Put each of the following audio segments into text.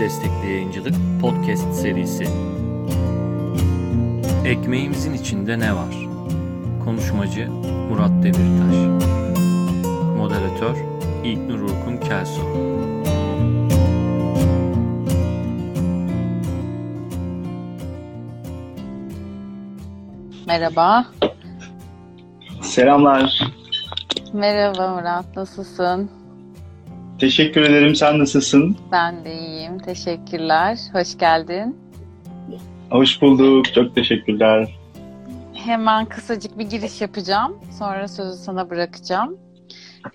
Destekli Yayıncılık Podcast serisi Ekmeğimizin içinde ne var? Konuşmacı Murat Demirtaş Moderatör İlknur Urkun Kelso Merhaba. Selamlar. Merhaba Murat, nasılsın? Teşekkür ederim. Sen nasılsın? Ben de iyiyim, teşekkürler. Hoş geldin. Hoş bulduk. Çok teşekkürler. Hemen kısacık bir giriş yapacağım. Sonra sözü sana bırakacağım.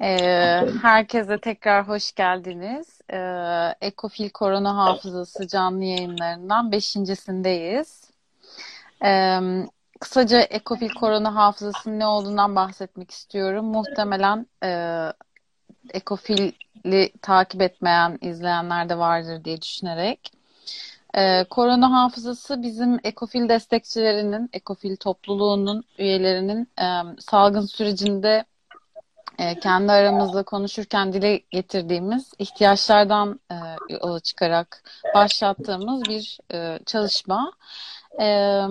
Ee, herkese tekrar hoş geldiniz. Ee, Ekofil Korona Hafızası canlı yayınlarından beşincisindeyiz. Ee, kısaca Ekofil Korona Hafızası'nın ne olduğundan bahsetmek istiyorum. Muhtemelen e, Ekofil'i takip etmeyen izleyenler de vardır diye düşünerek. Ee, korona hafızası bizim Ekofil destekçilerinin, Ekofil topluluğunun üyelerinin e, salgın sürecinde e, kendi aramızda konuşurken dile getirdiğimiz ihtiyaçlardan e, çıkarak başlattığımız bir e, çalışma. E,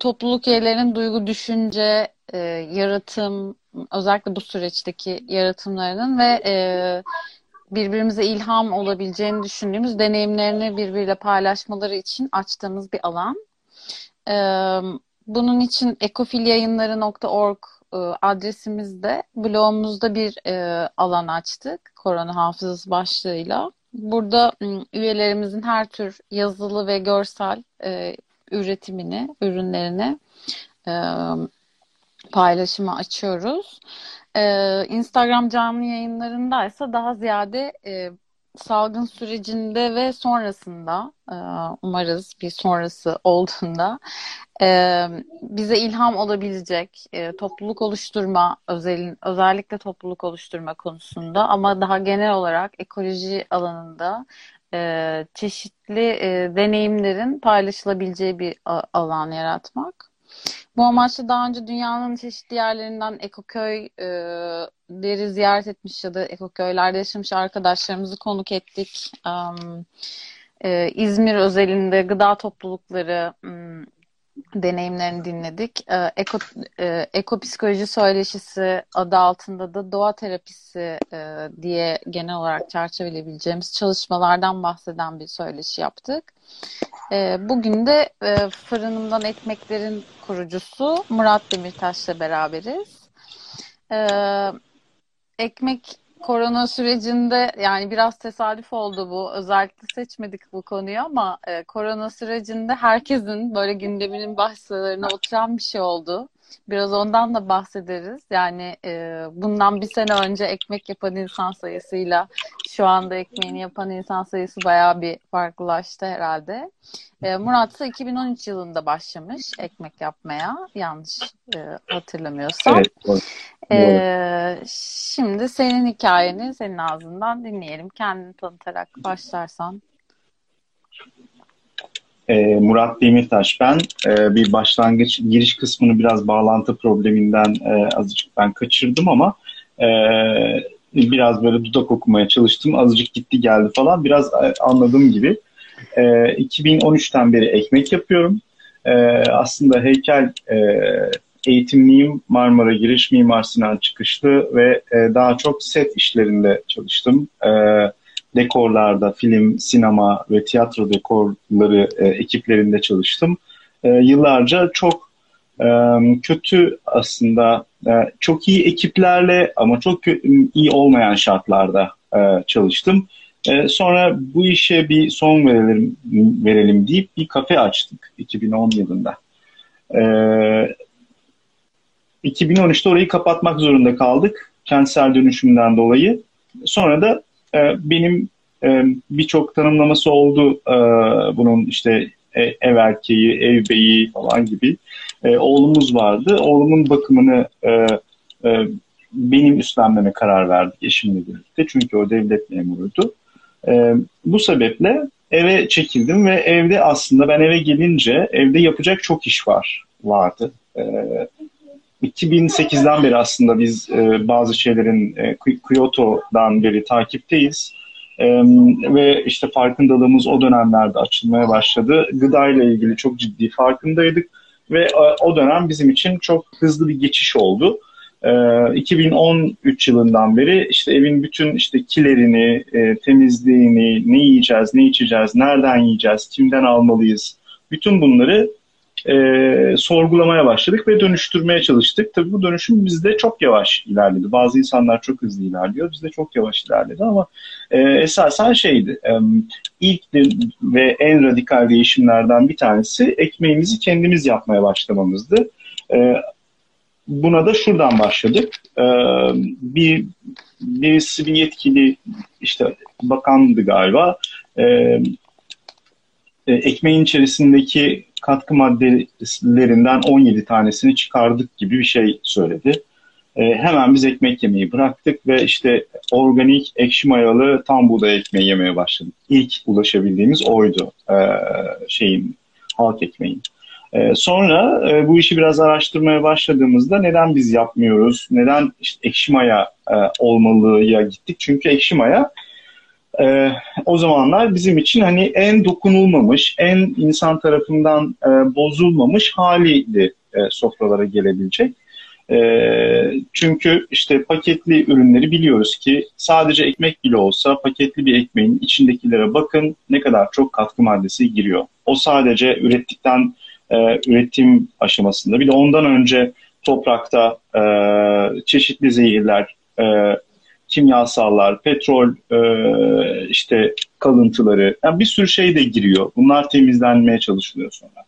topluluk üyelerinin duygu, düşünce, e, yaratım, özellikle bu süreçteki yaratımlarının ve e, birbirimize ilham olabileceğini düşündüğümüz deneyimlerini birbiriyle paylaşmaları için açtığımız bir alan. E, bunun için ekofilyayınları.org e, adresimizde blogumuzda bir e, alan açtık korona hafızası başlığıyla. Burada üyelerimizin her tür yazılı ve görsel e, üretimini, ürünlerini e, paylaşıma açıyoruz. Ee, Instagram canlı yayınlarındaysa daha ziyade e, salgın sürecinde ve sonrasında e, umarız bir sonrası olduğunda e, bize ilham olabilecek e, topluluk oluşturma özel, özellikle topluluk oluşturma konusunda ama daha genel olarak ekoloji alanında e, çeşitli e, deneyimlerin paylaşılabileceği bir alan yaratmak. Bu amaçla daha önce dünyanın çeşitli yerlerinden ekoköyleri e, ziyaret etmiş ya da ekoköylerde yaşamış arkadaşlarımızı konuk ettik. Um, e, İzmir özelinde gıda toplulukları um, deneyimlerini dinledik. E, eko, e, ekopsikoloji söyleşisi adı altında da doğa terapisi e, diye genel olarak çerçeveleyebileceğimiz çalışmalardan bahseden bir söyleşi yaptık. E, bugün de e, Fırınımdan Ekmeklerin kurucusu Murat Demirtaş'la beraberiz. E, ekmek korona sürecinde yani biraz tesadüf oldu bu. Özellikle seçmedik bu konuyu ama e, korona sürecinde herkesin böyle gündeminin başlarına oturan bir şey oldu. Biraz ondan da bahsederiz. Yani e, bundan bir sene önce ekmek yapan insan sayısıyla şu anda ekmeğini yapan insan sayısı bayağı bir farklılaştı herhalde. E, Murat ise 2013 yılında başlamış ekmek yapmaya. Yanlış e, hatırlamıyorsam. Evet, doğru. E, şimdi senin hikayeni senin ağzından dinleyelim. Kendini tanıtarak başlarsan. E, Murat Demirtaş ben. E, bir başlangıç giriş kısmını biraz bağlantı probleminden e, azıcık ben kaçırdım ama e, biraz böyle dudak okumaya çalıştım. Azıcık gitti geldi falan. Biraz anladığım gibi. E, 2013'ten beri ekmek yapıyorum. Aslında heykel eğitimliyim. Marmara Giriş Mimar Sinan çıkışlı ve daha çok set işlerinde çalıştım. E, dekorlarda, film, sinema ve tiyatro dekorları e, ekiplerinde çalıştım. E, yıllarca çok e, kötü aslında e, çok iyi ekiplerle ama çok iyi olmayan şartlarda e, çalıştım. E, sonra bu işe bir son verelim, verelim deyip bir kafe açtık 2010 yılında. E, 2013'te orayı kapatmak zorunda kaldık kentsel dönüşümden dolayı. Sonra da benim e, birçok tanımlaması oldu e, bunun işte e, ev erkeği, ev beyi falan gibi. Oğlumuz vardı. Oğlumun bakımını benim üstlenmeme karar verdik eşimle birlikte. Çünkü o devlet memuruydu. Bu sebeple eve çekildim ve evde aslında ben eve gelince evde yapacak çok iş var vardı. E, 2008'den beri aslında biz e, bazı şeylerin e, Kyoto'dan beri takipteyiz. ve işte farkındalığımız o dönemlerde açılmaya başladı. Gıda ile ilgili çok ciddi farkındaydık ve e, o dönem bizim için çok hızlı bir geçiş oldu. 2013 yılından beri işte evin bütün işte kilerini, e, temizliğini, ne yiyeceğiz, ne içeceğiz, nereden yiyeceğiz, kimden almalıyız, bütün bunları e, sorgulamaya başladık ve dönüştürmeye çalıştık. Tabii bu dönüşüm bizde çok yavaş ilerledi. Bazı insanlar çok hızlı ilerliyor, bizde çok yavaş ilerledi ama e, esasen şeydi. E, ilk ve en radikal değişimlerden bir tanesi ekmeğimizi kendimiz yapmaya başlamamızdı. E, buna da şuradan başladık. E, bir birisi bir yetkili işte bakandı galiba. E, e ekmeğin içerisindeki katkı maddelerinden 17 tanesini çıkardık gibi bir şey söyledi. E, hemen biz ekmek yemeyi bıraktık ve işte organik ekşi mayalı tam buğday ekmeği yemeye başladık. İlk ulaşabildiğimiz oydu e, şeyin halk ekmeğin. E, sonra e, bu işi biraz araştırmaya başladığımızda neden biz yapmıyoruz, neden işte ekşi maya e, olmalıya gittik. Çünkü ekşi maya e, o zamanlar bizim için hani en dokunulmamış, en insan tarafından e, bozulmamış haliydi e, sofralara gelebilecek. E, çünkü işte paketli ürünleri biliyoruz ki sadece ekmek bile olsa paketli bir ekmeğin içindekilere bakın ne kadar çok katkı maddesi giriyor. O sadece ürettikten e, üretim aşamasında bir de ondan önce toprakta e, çeşitli zehirler, e, kimyasallar, petrol e, işte kalıntıları, yani bir sürü şey de giriyor. Bunlar temizlenmeye çalışılıyor sonra.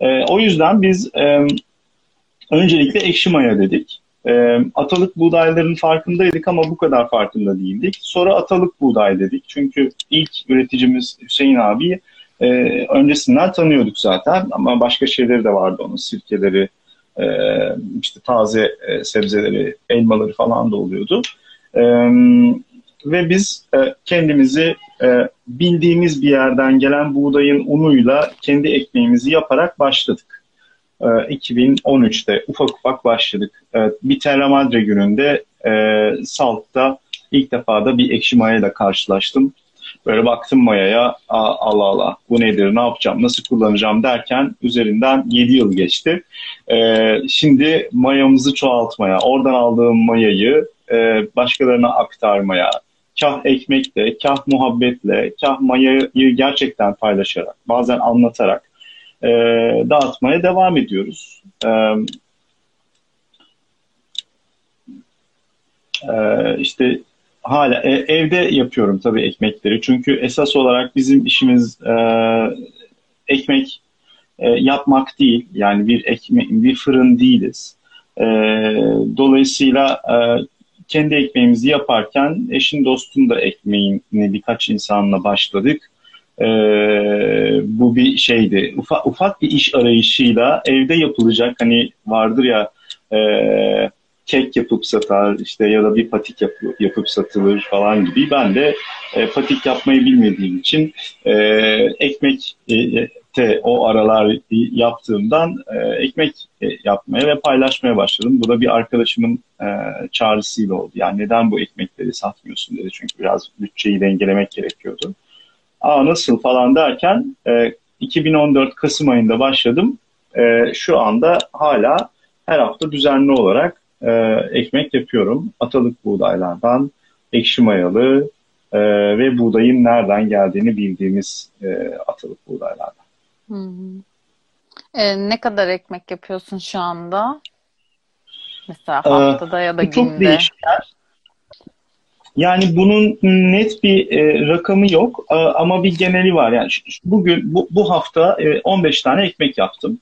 E, o yüzden biz e, öncelikle ekşi maya dedik. E, atalık buğdayların farkındaydık ama bu kadar farkında değildik. Sonra atalık buğday dedik. Çünkü ilk üreticimiz Hüseyin abi e, öncesinden tanıyorduk zaten ama başka şeyleri de vardı onun sirkeleri, e, işte taze e, sebzeleri, elmaları falan da oluyordu. E, ve biz e, kendimizi e, bildiğimiz bir yerden gelen buğdayın unuyla kendi ekmeğimizi yaparak başladık. E, 2013'te ufak ufak başladık. E, bir Terra Madre gününde e, Salt'ta ilk defa da bir ekşi mayayla karşılaştım. Böyle baktım mayaya, Allah Allah bu nedir, ne yapacağım, nasıl kullanacağım derken üzerinden 7 yıl geçti. Ee, şimdi mayamızı çoğaltmaya, oradan aldığım mayayı e, başkalarına aktarmaya, kah ekmekle, kah muhabbetle, kah mayayı gerçekten paylaşarak, bazen anlatarak e, dağıtmaya devam ediyoruz. E, e, işte hala e, evde yapıyorum tabii ekmekleri. Çünkü esas olarak bizim işimiz e, ekmek e, yapmak değil. Yani bir ekmek, bir fırın değiliz. E, dolayısıyla e, kendi ekmeğimizi yaparken eşin dostun da ekmeğini birkaç insanla başladık. E, bu bir şeydi. Ufak, ufak bir iş arayışıyla evde yapılacak hani vardır ya e, kek yapıp satar işte ya da bir patik yap, yapıp satılır falan gibi. Ben de e, patik yapmayı bilmediğim için e, ekmek e, te o aralar yaptığımdan e, ekmek e, yapmaya ve paylaşmaya başladım. Bu da bir arkadaşımın e, çağrısıyla oldu. Yani neden bu ekmekleri satmıyorsun dedi. Çünkü biraz bütçeyi dengelemek gerekiyordu. Aa nasıl falan derken e, 2014 Kasım ayında başladım. E, şu anda hala her hafta düzenli olarak e, ekmek yapıyorum. Atalık buğdaylardan, ekşi mayalı e, ve buğdayın nereden geldiğini bildiğimiz e, atalık buğdaylardan. Hı hı. E, ne kadar ekmek yapıyorsun şu anda? Mesela ee, haftada ee, ya da günde. Çok değişken. Yani bunun net bir e, rakamı yok e, ama bir geneli var. Yani bugün bu, bu hafta e, 15 tane ekmek yaptım.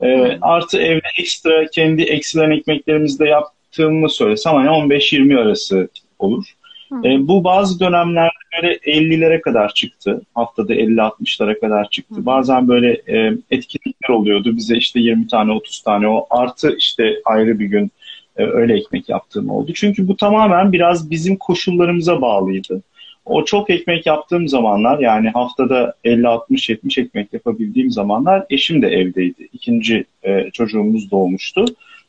E, artı evde ekstra kendi eksilen ekmeklerimizde yaptığımı söylesem hani 15-20 arası olur. E, bu bazı dönemlerde böyle 50'lere kadar çıktı. Haftada 50-60'lara kadar çıktı. Hı. Bazen böyle e, etkinlikler oluyordu. Bize işte 20 tane 30 tane o artı işte ayrı bir gün e, öyle ekmek yaptığım oldu. Çünkü bu tamamen biraz bizim koşullarımıza bağlıydı. O çok ekmek yaptığım zamanlar yani haftada 50-60-70 ekmek yapabildiğim zamanlar eşim de evdeydi. İkinci e, çocuğumuz doğmuştu.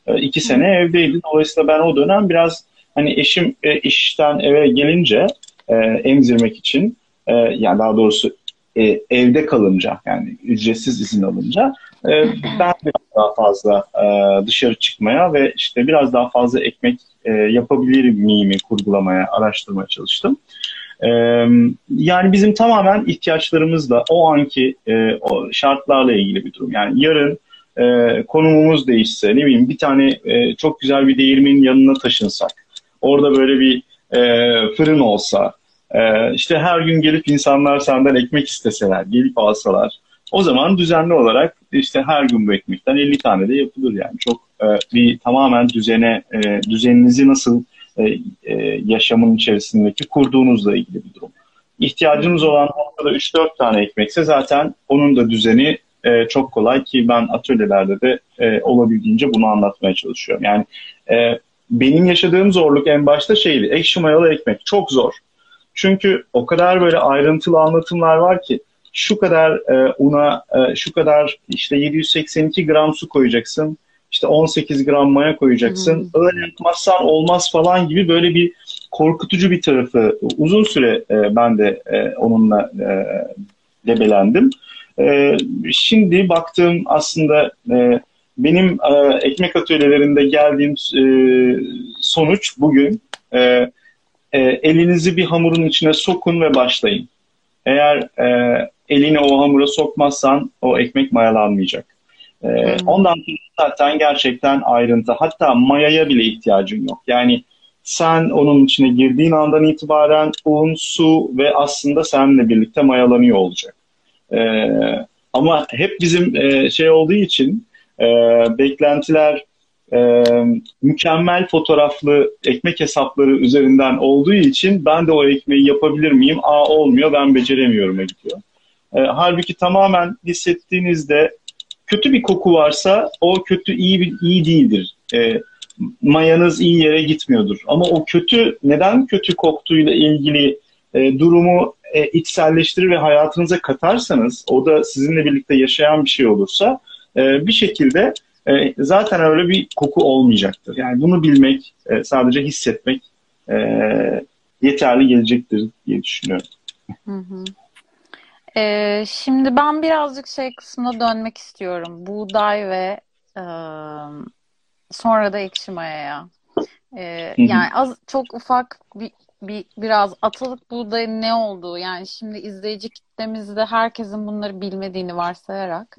E, iki sene evdeydi. Dolayısıyla ben o dönem biraz hani eşim e, işten eve gelince e, emzirmek için e, yani daha doğrusu e, evde kalınca yani ücretsiz izin alınca e, ben biraz daha fazla e, dışarı çıkmaya ve işte biraz daha fazla ekmek e, yapabilir miyimi kurgulamaya, araştırmaya çalıştım. E, yani bizim tamamen ihtiyaçlarımızla o anki e, o şartlarla ilgili bir durum. Yani yarın e, konumumuz değişse, ne bileyim bir tane e, çok güzel bir değirmenin yanına taşınsak, orada böyle bir e, fırın olsa, e, işte her gün gelip insanlar senden ekmek isteseler, gelip alsalar, o zaman düzenli olarak işte her gün bu ekmekten 50 tane de yapılır yani. Çok e, bir tamamen düzene, e, düzeninizi nasıl e, e, yaşamın içerisindeki kurduğunuzla ilgili bir durum. İhtiyacımız olan noktada 3-4 tane ekmekse zaten onun da düzeni e, çok kolay ki ben atölyelerde de e, olabildiğince bunu anlatmaya çalışıyorum. Yani e, benim yaşadığım zorluk en başta şeydi, ekşi mayalı ekmek çok zor. Çünkü o kadar böyle ayrıntılı anlatımlar var ki şu kadar e, una, e, şu kadar işte 782 gram su koyacaksın, işte 18 gram maya koyacaksın, hmm. öyle yapmazsan olmaz falan gibi böyle bir korkutucu bir tarafı uzun süre e, ben de e, onunla e, debelendim. E, şimdi baktığım aslında e, benim e, ekmek atölyelerinde geldiğim e, sonuç bugün e, e, elinizi bir hamurun içine sokun ve başlayın. Eğer e, elini o hamura sokmazsan o ekmek mayalanmayacak. E, hmm. Ondan sonra zaten gerçekten ayrıntı. Hatta mayaya bile ihtiyacın yok. Yani sen onun içine girdiğin andan itibaren un, su ve aslında seninle birlikte mayalanıyor olacak. E, ama hep bizim e, şey olduğu için e, beklentiler e, mükemmel fotoğraflı ekmek hesapları üzerinden olduğu için ben de o ekmeği yapabilir miyim? Aa olmuyor ben beceremiyorum gidiyor. E, halbuki tamamen hissettiğinizde kötü bir koku varsa o kötü iyi bir iyi değildir. E, mayanız iyi yere gitmiyordur. Ama o kötü neden kötü koktuğuyla ilgili e, durumu e, içselleştirir ve hayatınıza katarsanız o da sizinle birlikte yaşayan bir şey olursa e, bir şekilde e, zaten öyle bir koku olmayacaktır. Yani bunu bilmek, e, sadece hissetmek e, yeterli gelecektir diye düşünüyorum. Hı hı. Ee, şimdi ben birazcık şey kısmına dönmek istiyorum. Buğday ve e, sonra da ekşi mayaya. Ee, yani az çok ufak bir bir biraz atılık buğdayın ne olduğu yani şimdi izleyici kitlemizde herkesin bunları bilmediğini varsayarak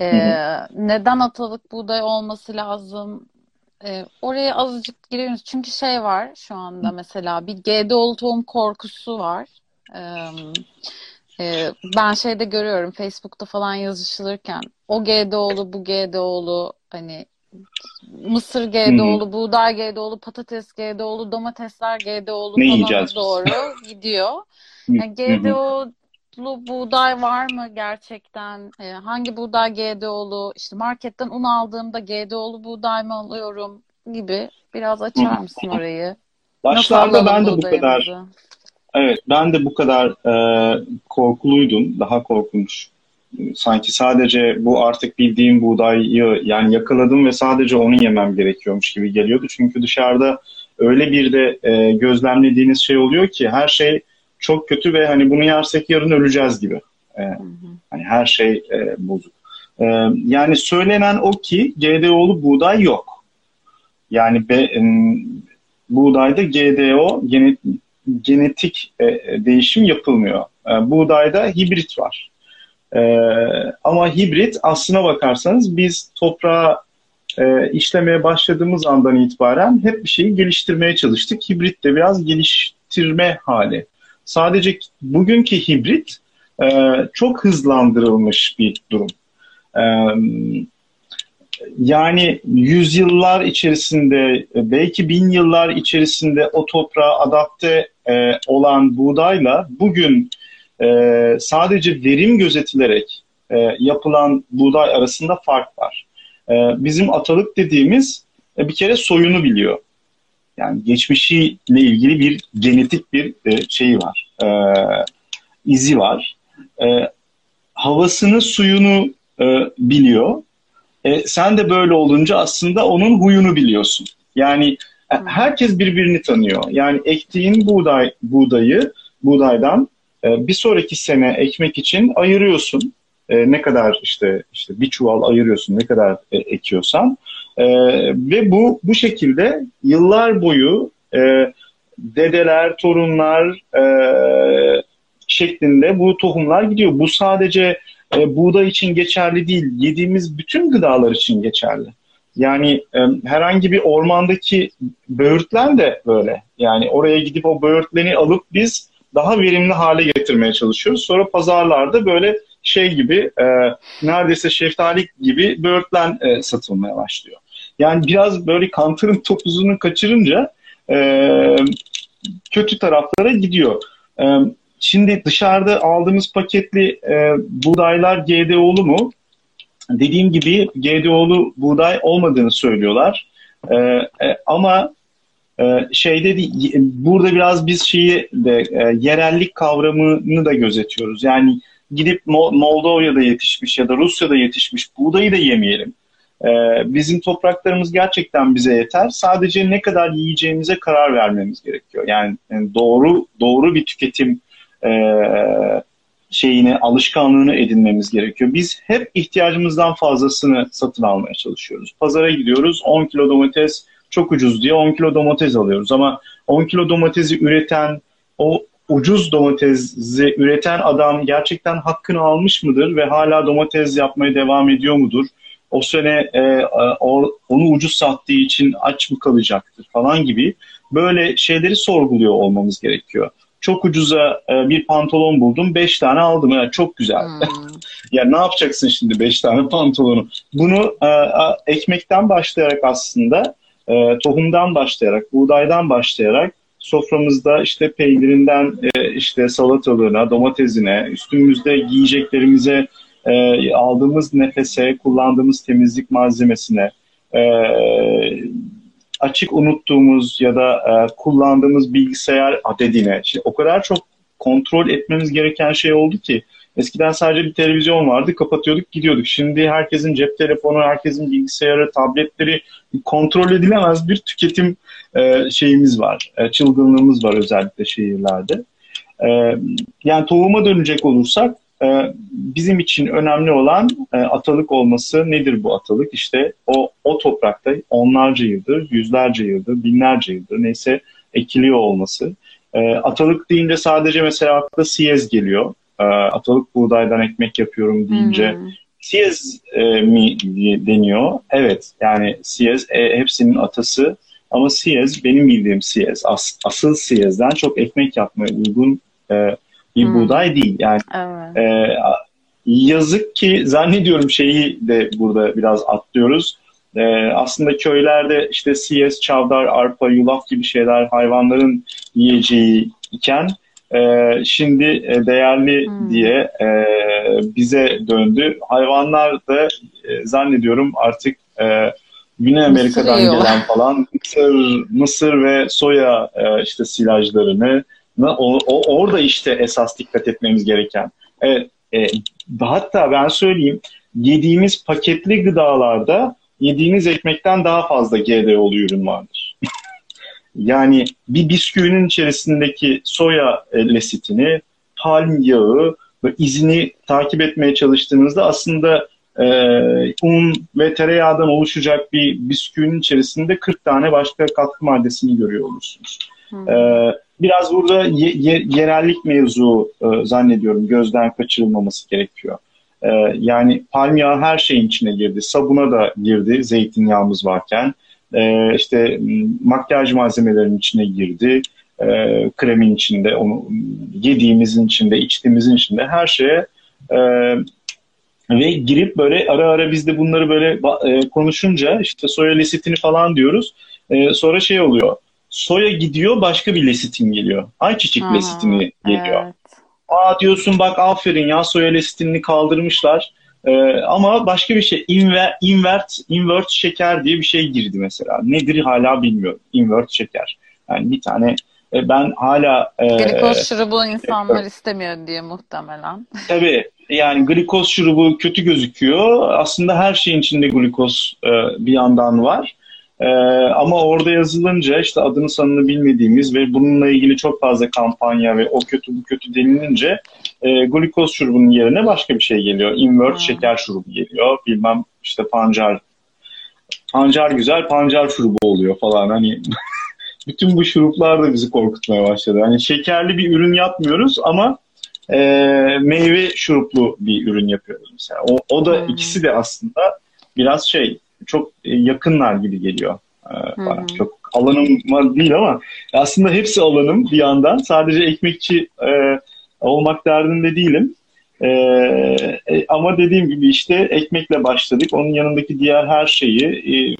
e, neden atılık buğday olması lazım? E, oraya azıcık giriyoruz çünkü şey var şu anda mesela bir GDO'lu tohum korkusu var. E, e, ben şeyde görüyorum Facebook'ta falan yazışılırken. O GDO'lu bu GDO'lu hani mısır GDO'lu, hmm. buğday GDO'lu, patates GDO'lu, domatesler GDO'lu falan doğru gidiyor. Yani GDO'lu buğday var mı gerçekten? Ee, hangi buğday GDO'lu? İşte marketten un aldığımda GDO'lu buğday mı alıyorum gibi. Biraz açar mısın orayı? Başlarda ben de bu kadar Evet, ben de bu kadar e, korkuluydum. Daha korkunç sanki sadece bu artık bildiğim buğdayı yani yakaladım ve sadece onu yemem gerekiyormuş gibi geliyordu. Çünkü dışarıda öyle bir de e, gözlemlediğiniz şey oluyor ki her şey çok kötü ve hani bunu yersek yarın öleceğiz gibi. E, Hani her şey e, bozuk. E, yani söylenen o ki GDO'lu buğday yok. Yani be, e, buğdayda GDO genet, genetik e, değişim yapılmıyor. E, buğdayda hibrit var. Ee, ama hibrit aslına bakarsanız biz toprağa e, işlemeye başladığımız andan itibaren hep bir şeyi geliştirmeye çalıştık. Hibrit de biraz geliştirme hali. Sadece bugünkü hibrit e, çok hızlandırılmış bir durum. E, yani yüzyıllar içerisinde, belki bin yıllar içerisinde o toprağa adapte e, olan buğdayla bugün e, sadece verim gözetilerek e, yapılan buğday arasında fark var. E, bizim atalık dediğimiz e, bir kere soyunu biliyor. Yani geçmişiyle ilgili bir genetik bir e, şeyi var, e, izi var. E, havasını, suyunu e, biliyor. E, sen de böyle olunca aslında onun huyunu biliyorsun. Yani herkes birbirini tanıyor. Yani ektiğin buğday buğdayı buğdaydan e, bir sonraki sene ekmek için ayırıyorsun. E, ne kadar işte işte bir çuval ayırıyorsun ne kadar e, ekiyorsan e, ve bu bu şekilde yıllar boyu e, dedeler, torunlar e, şeklinde bu tohumlar gidiyor. Bu sadece e, buğday için geçerli değil, yediğimiz bütün gıdalar için geçerli. Yani e, herhangi bir ormandaki böğürtlen de böyle. Yani oraya gidip o böğürtleni alıp biz daha verimli hale getirmeye çalışıyoruz. Sonra pazarlarda böyle şey gibi e, neredeyse şeftali gibi böğürtlen e, satılmaya başlıyor. Yani biraz böyle kantırın topuzunu kaçırınca e, kötü taraflara gidiyor. E, şimdi dışarıda aldığımız paketli e, buğdaylar GDO'lu mu? Dediğim gibi GDO'lu buğday olmadığını söylüyorlar. E, e, ama şeyde değil, burada biraz biz şeyi de e, yerellik kavramını da gözetiyoruz. Yani gidip Moldova'da yetişmiş ya da Rusya'da yetişmiş buğdayı da yemeyelim. Ee, bizim topraklarımız gerçekten bize yeter. Sadece ne kadar yiyeceğimize karar vermemiz gerekiyor. Yani, yani doğru doğru bir tüketim e, şeyini, alışkanlığını edinmemiz gerekiyor. Biz hep ihtiyacımızdan fazlasını satın almaya çalışıyoruz. Pazara gidiyoruz, 10 kilo domates çok ucuz diye 10 kilo domates alıyoruz. Ama 10 kilo domatesi üreten, o ucuz domatesi üreten adam gerçekten hakkını almış mıdır ve hala domates yapmaya devam ediyor mudur? o sene e, o, onu ucuz sattığı için aç mı kalacaktır falan gibi böyle şeyleri sorguluyor olmamız gerekiyor. Çok ucuza e, bir pantolon buldum, beş tane aldım. Yani çok güzel. Hmm. ya ne yapacaksın şimdi beş tane pantolonu? Bunu e, ekmekten başlayarak aslında, e, tohumdan başlayarak, buğdaydan başlayarak soframızda işte peynirinden e, işte salatalığına, domatesine, üstümüzde giyeceklerimize e, aldığımız nefese, kullandığımız temizlik malzemesine, e, açık unuttuğumuz ya da e, kullandığımız bilgisayar adedine, işte o kadar çok kontrol etmemiz gereken şey oldu ki eskiden sadece bir televizyon vardı, kapatıyorduk, gidiyorduk. Şimdi herkesin cep telefonu, herkesin bilgisayarı, tabletleri kontrol edilemez bir tüketim e, şeyimiz var, e, çılgınlığımız var özellikle şehirlerde. E, yani tohuma dönecek olursak ee, bizim için önemli olan e, atalık olması nedir bu atalık? İşte o, o toprakta onlarca yıldır, yüzlerce yıldır, binlerce yıldır neyse ekiliyor olması. Ee, atalık deyince sadece mesela akla siyez geliyor. Ee, atalık buğdaydan ekmek yapıyorum deyince hmm. siyez e, mi deniyor? Evet yani siyez e, hepsinin atası ama siyez benim bildiğim siyez. As, asıl siyezden çok ekmek yapmaya uygun e, bir hmm. buğday değil. Yani evet. e, yazık ki zannediyorum şeyi de burada biraz atlıyoruz. E, aslında köylerde işte siyes, çavdar, arpa, yulaf gibi şeyler hayvanların yiyeceği iken e, şimdi e, değerli hmm. diye e, bize döndü. Hayvanlar da e, zannediyorum artık e, Güney Amerika'dan gelen falan mısır, mısır ve soya e, işte silajlarını o, o, orada işte esas dikkat etmemiz gereken. Evet, e, hatta ben söyleyeyim yediğimiz paketli gıdalarda yediğimiz ekmekten daha fazla GDO'lu ürün vardır. Yani bir bisküvinin içerisindeki soya e, lesitini, palm yağı ve izini takip etmeye çalıştığınızda aslında e, un ve tereyağdan oluşacak bir bisküvinin içerisinde 40 tane başka katkı maddesini görüyor olursunuz. Hmm. E, biraz burada ye, ye, yerellik mevzu e, zannediyorum gözden kaçırılmaması gerekiyor. E, yani palm yağı her şeyin içine girdi. Sabuna da girdi zeytinyağımız varken. E, işte makyaj malzemelerinin içine girdi. E, kremin içinde, onu yediğimizin içinde, içtiğimizin içinde her şeye e, ve girip böyle ara ara biz de bunları böyle e, konuşunca işte soya lesitini falan diyoruz. E, sonra şey oluyor soya gidiyor başka bir lesitin geliyor. Ayçiçek Aha, lesitini geliyor. Evet. Aa diyorsun bak aferin ya soya lesitinini kaldırmışlar. Ee, ama başka bir şey inver, invert, invert şeker diye bir şey girdi mesela. Nedir hala bilmiyorum. Invert şeker. Yani bir tane e, ben hala... E, glikoz şurubu insanlar e, istemiyor diye muhtemelen. Tabii yani glikoz şurubu kötü gözüküyor. Aslında her şeyin içinde glikoz e, bir yandan var. Ee, ama orada yazılınca işte adını sanını bilmediğimiz ve bununla ilgili çok fazla kampanya ve o kötü bu kötü denilince e, glikoz şurubunun yerine başka bir şey geliyor. Invert Hmm. şeker şurubu geliyor. Bilmem işte pancar. Pancar güzel pancar şurubu oluyor falan. Hani bütün bu şuruplar da bizi korkutmaya başladı. Hani şekerli bir ürün yapmıyoruz ama e, meyve şuruplu bir ürün yapıyoruz mesela. O, o da Hmm. ikisi de aslında biraz şey çok e, yakınlar gibi geliyor e, bana. Hı. Çok alanım değil ama aslında hepsi alanım bir yandan. Sadece ekmekçi e, olmak derdinde değilim. E, e, ama dediğim gibi işte ekmekle başladık. Onun yanındaki diğer her şeyi e,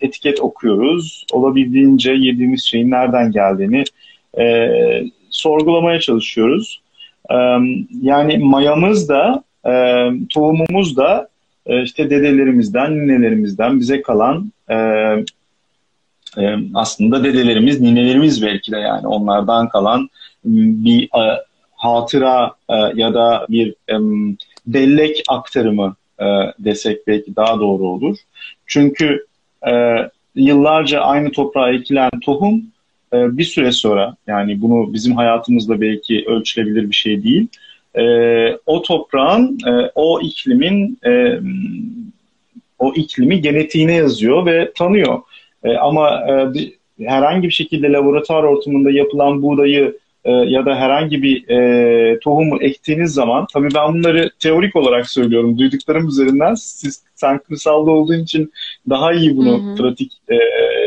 etiket okuyoruz. Olabildiğince yediğimiz şeyin nereden geldiğini e, sorgulamaya çalışıyoruz. E, yani mayamız da e, tohumumuz da e, işte dedelerimizden, ninelerimizden bize kalan e, e, aslında dedelerimiz, ninelerimiz belki de yani onlardan kalan bir e, hatıra e, ya da bir e, bellek aktarımı e, desek belki daha doğru olur. Çünkü e, yıllarca aynı toprağa ekilen tohum e, bir süre sonra yani bunu bizim hayatımızda belki ölçülebilir bir şey değil. E, o toprağın, e, o iklimin e, o iklimi genetiğine yazıyor ve tanıyor. E, ama e, herhangi bir şekilde laboratuvar ortamında yapılan buğdayı e, ya da herhangi bir e, tohumu ektiğiniz zaman, tabii ben bunları teorik olarak söylüyorum, duyduklarım üzerinden siz sen kırsalda olduğun için daha iyi bunu Hı hı. pratik e,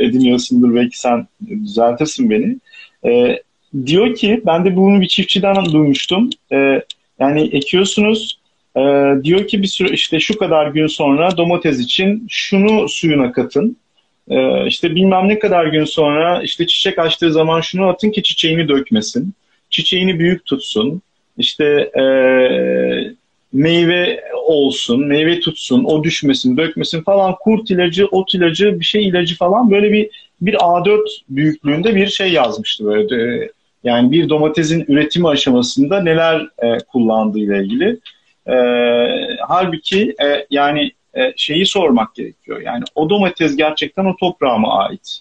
ediniyorsundur belki sen düzeltirsin beni. E, diyor ki, ben de bunu bir çiftçiden duymuştum. E, yani ekiyorsunuz, e, diyor ki bir süre işte şu kadar gün sonra domates için şunu suyuna katın. Ee, işte bilmem ne kadar gün sonra işte çiçek açtığı zaman şunu atın ki çiçeğini dökmesin. Çiçeğini büyük tutsun. İşte e, meyve olsun, meyve tutsun, o düşmesin, dökmesin falan. Kurt ilacı, ot ilacı, bir şey ilacı falan böyle bir bir A4 büyüklüğünde bir şey yazmıştı böyle. de. Yani bir domatesin üretimi aşamasında neler e, kullandığı ile ilgili. E, halbuki e, yani e, şeyi sormak gerekiyor. Yani o domates gerçekten o toprağa mı ait?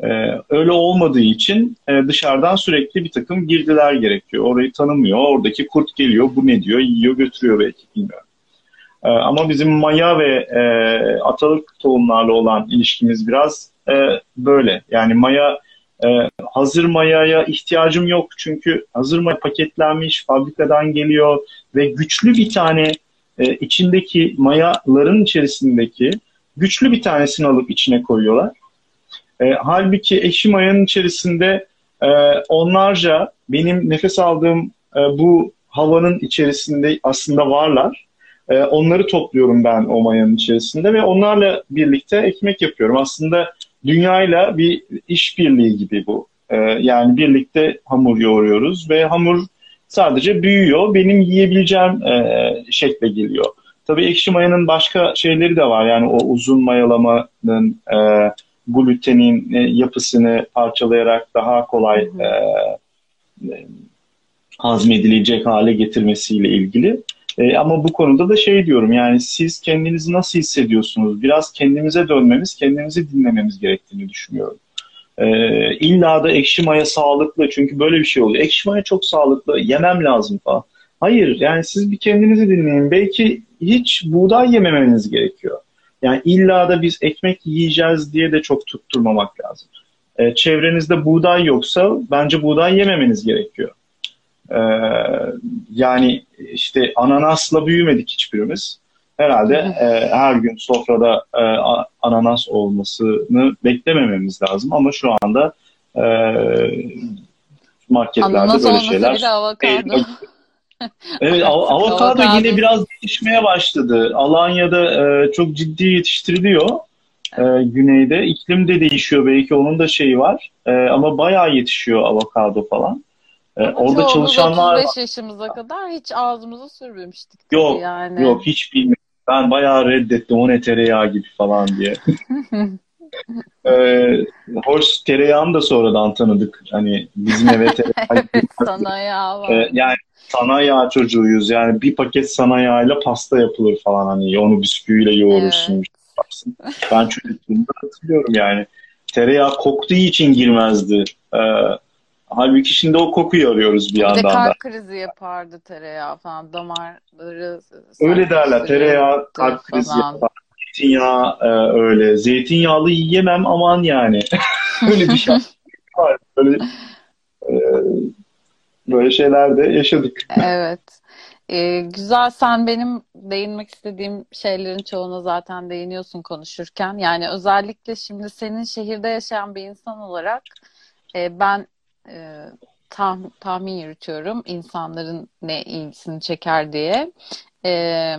E, öyle olmadığı için e, dışarıdan sürekli bir takım girdiler gerekiyor. Orayı tanımıyor. Oradaki kurt geliyor. Bu ne diyor? Yiyor götürüyor belki bilmiyorum. E, ama bizim maya ve e, atalık tohumlarla olan ilişkimiz biraz e, böyle. Yani maya e, hazır mayaya ihtiyacım yok. Çünkü hazır maya paketlenmiş, fabrikadan geliyor ve güçlü bir tane e, içindeki mayaların içerisindeki güçlü bir tanesini alıp içine koyuyorlar. E, halbuki ekşi mayanın içerisinde e, onlarca benim nefes aldığım e, bu havanın içerisinde aslında varlar. E, onları topluyorum ben o mayanın içerisinde ve onlarla birlikte ekmek yapıyorum. Aslında dünyayla bir işbirliği gibi bu. E, yani birlikte hamur yoğuruyoruz ve hamur sadece büyüyor. Benim yiyebileceğim e, şekle geliyor. Tabii ekşi mayanın başka şeyleri de var. Yani o uzun mayalamanın e, glutenin e, yapısını parçalayarak daha kolay e, e, hazmedilecek hale getirmesiyle ilgili. E, ama bu konuda da şey diyorum yani siz kendinizi nasıl hissediyorsunuz? Biraz kendimize dönmemiz, kendimizi dinlememiz gerektiğini düşünüyorum. E, illa da ekşi maya sağlıklı çünkü böyle bir şey oluyor. Ekşi maya çok sağlıklı, yemem lazım falan. Hayır yani siz bir kendinizi dinleyin. Belki hiç buğday yememeniz gerekiyor. Yani illa da biz ekmek yiyeceğiz diye de çok tutturmamak lazım. E, çevrenizde buğday yoksa bence buğday yememeniz gerekiyor. E, yani işte ananasla büyümedik hiçbirimiz. Herhalde e, her gün sofrada e, ananas olmasını beklemememiz lazım ama şu anda e, marketlerde Ananas böyle şeyler. bir de avokado. Evet, av- avokado Avokado. yine biraz yetişmeye başladı. Alanya'da e, çok ciddi yetiştiriliyor. E, güneyde. İklim de değişiyor belki onun da şeyi var. E, ama bayağı yetişiyor avokado falan. E, Ama orada çoğumuz çalışanlar 35 yaşımıza kadar hiç ağzımıza sürmemiştik Yok, yani. yok hiç bilmiyorum. Ben bayağı reddettim o ne tereyağı gibi falan diye. e, hoş tereyağını da sonradan tanıdık. Hani bizim eve tereyağı Sana ya var. Ee, yani sana yağ çocuğuyuz. Yani bir paket sana yağıyla pasta yapılır falan hani onu bisküviyle yoğurursun. Evet. yaparsın. Ben çocukluğumda hatırlıyorum yani. Tereyağı koktuğu için girmezdi. Ee, halbuki şimdi o kokuyu arıyoruz bir yandan da. kalp krizi yapardı tereyağı falan. Damarları Öyle derler. Tereyağı kalp krizi falan. yapar. Zeytinyağı e, öyle. Zeytinyağlı yiyemem aman yani. öyle bir şey var. Böyle, e, böyle şeyler de yaşadık. Evet. Ee, güzel sen benim değinmek istediğim şeylerin çoğuna zaten değiniyorsun konuşurken. Yani özellikle şimdi senin şehirde yaşayan bir insan olarak e, ben e, tah- tahmin yürütüyorum insanların ne ilgisini çeker diye. E,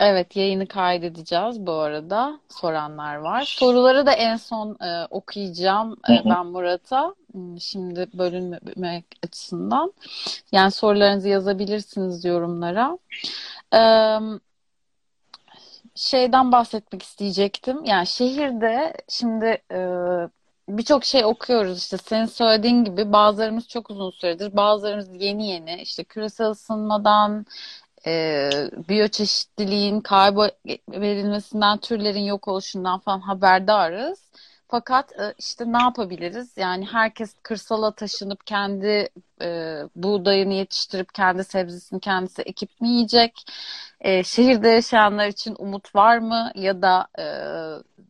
evet yayını kaydedeceğiz bu arada. Soranlar var. Soruları da en son e, okuyacağım e, Hı hı. ben Murat'a. Hmm, Şimdi bölünmemek açısından. Yani sorularınızı yazabilirsiniz yorumlara. Ee, şeyden bahsetmek isteyecektim. Yani şehirde şimdi e, birçok şey okuyoruz işte senin söylediğin gibi bazılarımız çok uzun süredir, bazılarımız yeni yeni işte küresel ısınmadan e, biyoçeşitliliğin kaybedebilmesinden, türlerin yok oluşundan falan haberdarız. Fakat e, işte ne yapabiliriz? Yani herkes kırsala taşınıp kendi e, buğdayını yetiştirip kendi sebzesini kendisi ekip mi yiyecek? E, şehirde yaşayanlar için umut var mı? Ya da e,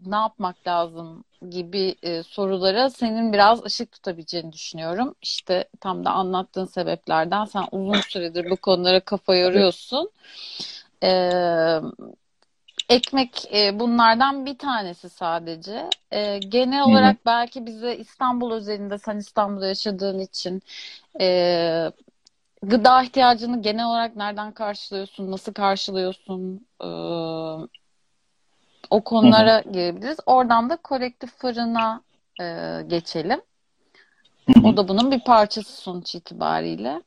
ne yapmak lazım gibi e, sorulara senin biraz ışık tutabileceğini düşünüyorum. İşte tam da anlattığın sebeplerden sen uzun süredir bu konulara kafa yoruyorsun. E, ekmek e, bunlardan bir tanesi sadece. E, genel olarak belki bize İstanbul özelinde sen İstanbul'da yaşadığın için e, gıda ihtiyacını genel olarak nereden karşılıyorsun, nasıl karşılıyorsun? E, o konulara girebiliriz. Oradan da kolektif fırına e, geçelim. Hı hı. O da bunun bir parçası sonuç itibariyle.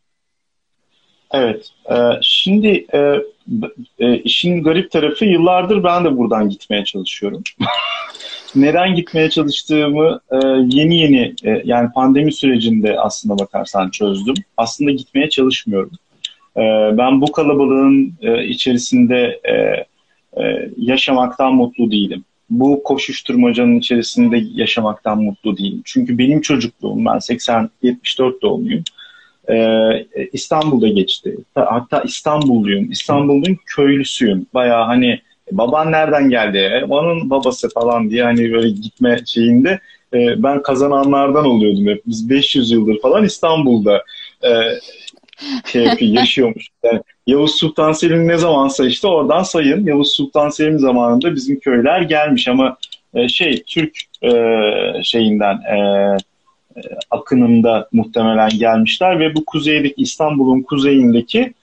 Evet. e, şimdi e, e, işin garip tarafı yıllardır ben de buradan gitmeye çalışıyorum. Neden gitmeye çalıştığımı e, yeni yeni e, yani pandemi sürecinde aslında bakarsan çözdüm. Aslında gitmeye çalışmıyorum. E, ben bu kalabalığın e, içerisinde e, e, yaşamaktan mutlu değilim. Bu koşuşturmacanın içerisinde yaşamaktan mutlu değilim. Çünkü benim çocukluğum, ben 80-74 doğumluyum. Ee, İstanbul'da geçti. Hatta İstanbulluyum. İstanbul'un köylüsüyüm. Bayağı hani baban nereden geldi? E, Onun babası falan diye hani böyle gitme şeyinde e, ben kazananlardan oluyordum hep. Biz 500 yıldır falan İstanbul'da e, şey yaşıyormuş. Yani Yavuz Sultan Selim ne zamansa işte oradan sayın. Yavuz Sultan Selim zamanında bizim köyler gelmiş ama e, şey Türk e, şeyinden e, akınında muhtemelen gelmişler ve bu kuzeydeki İstanbul'un kuzeyindeki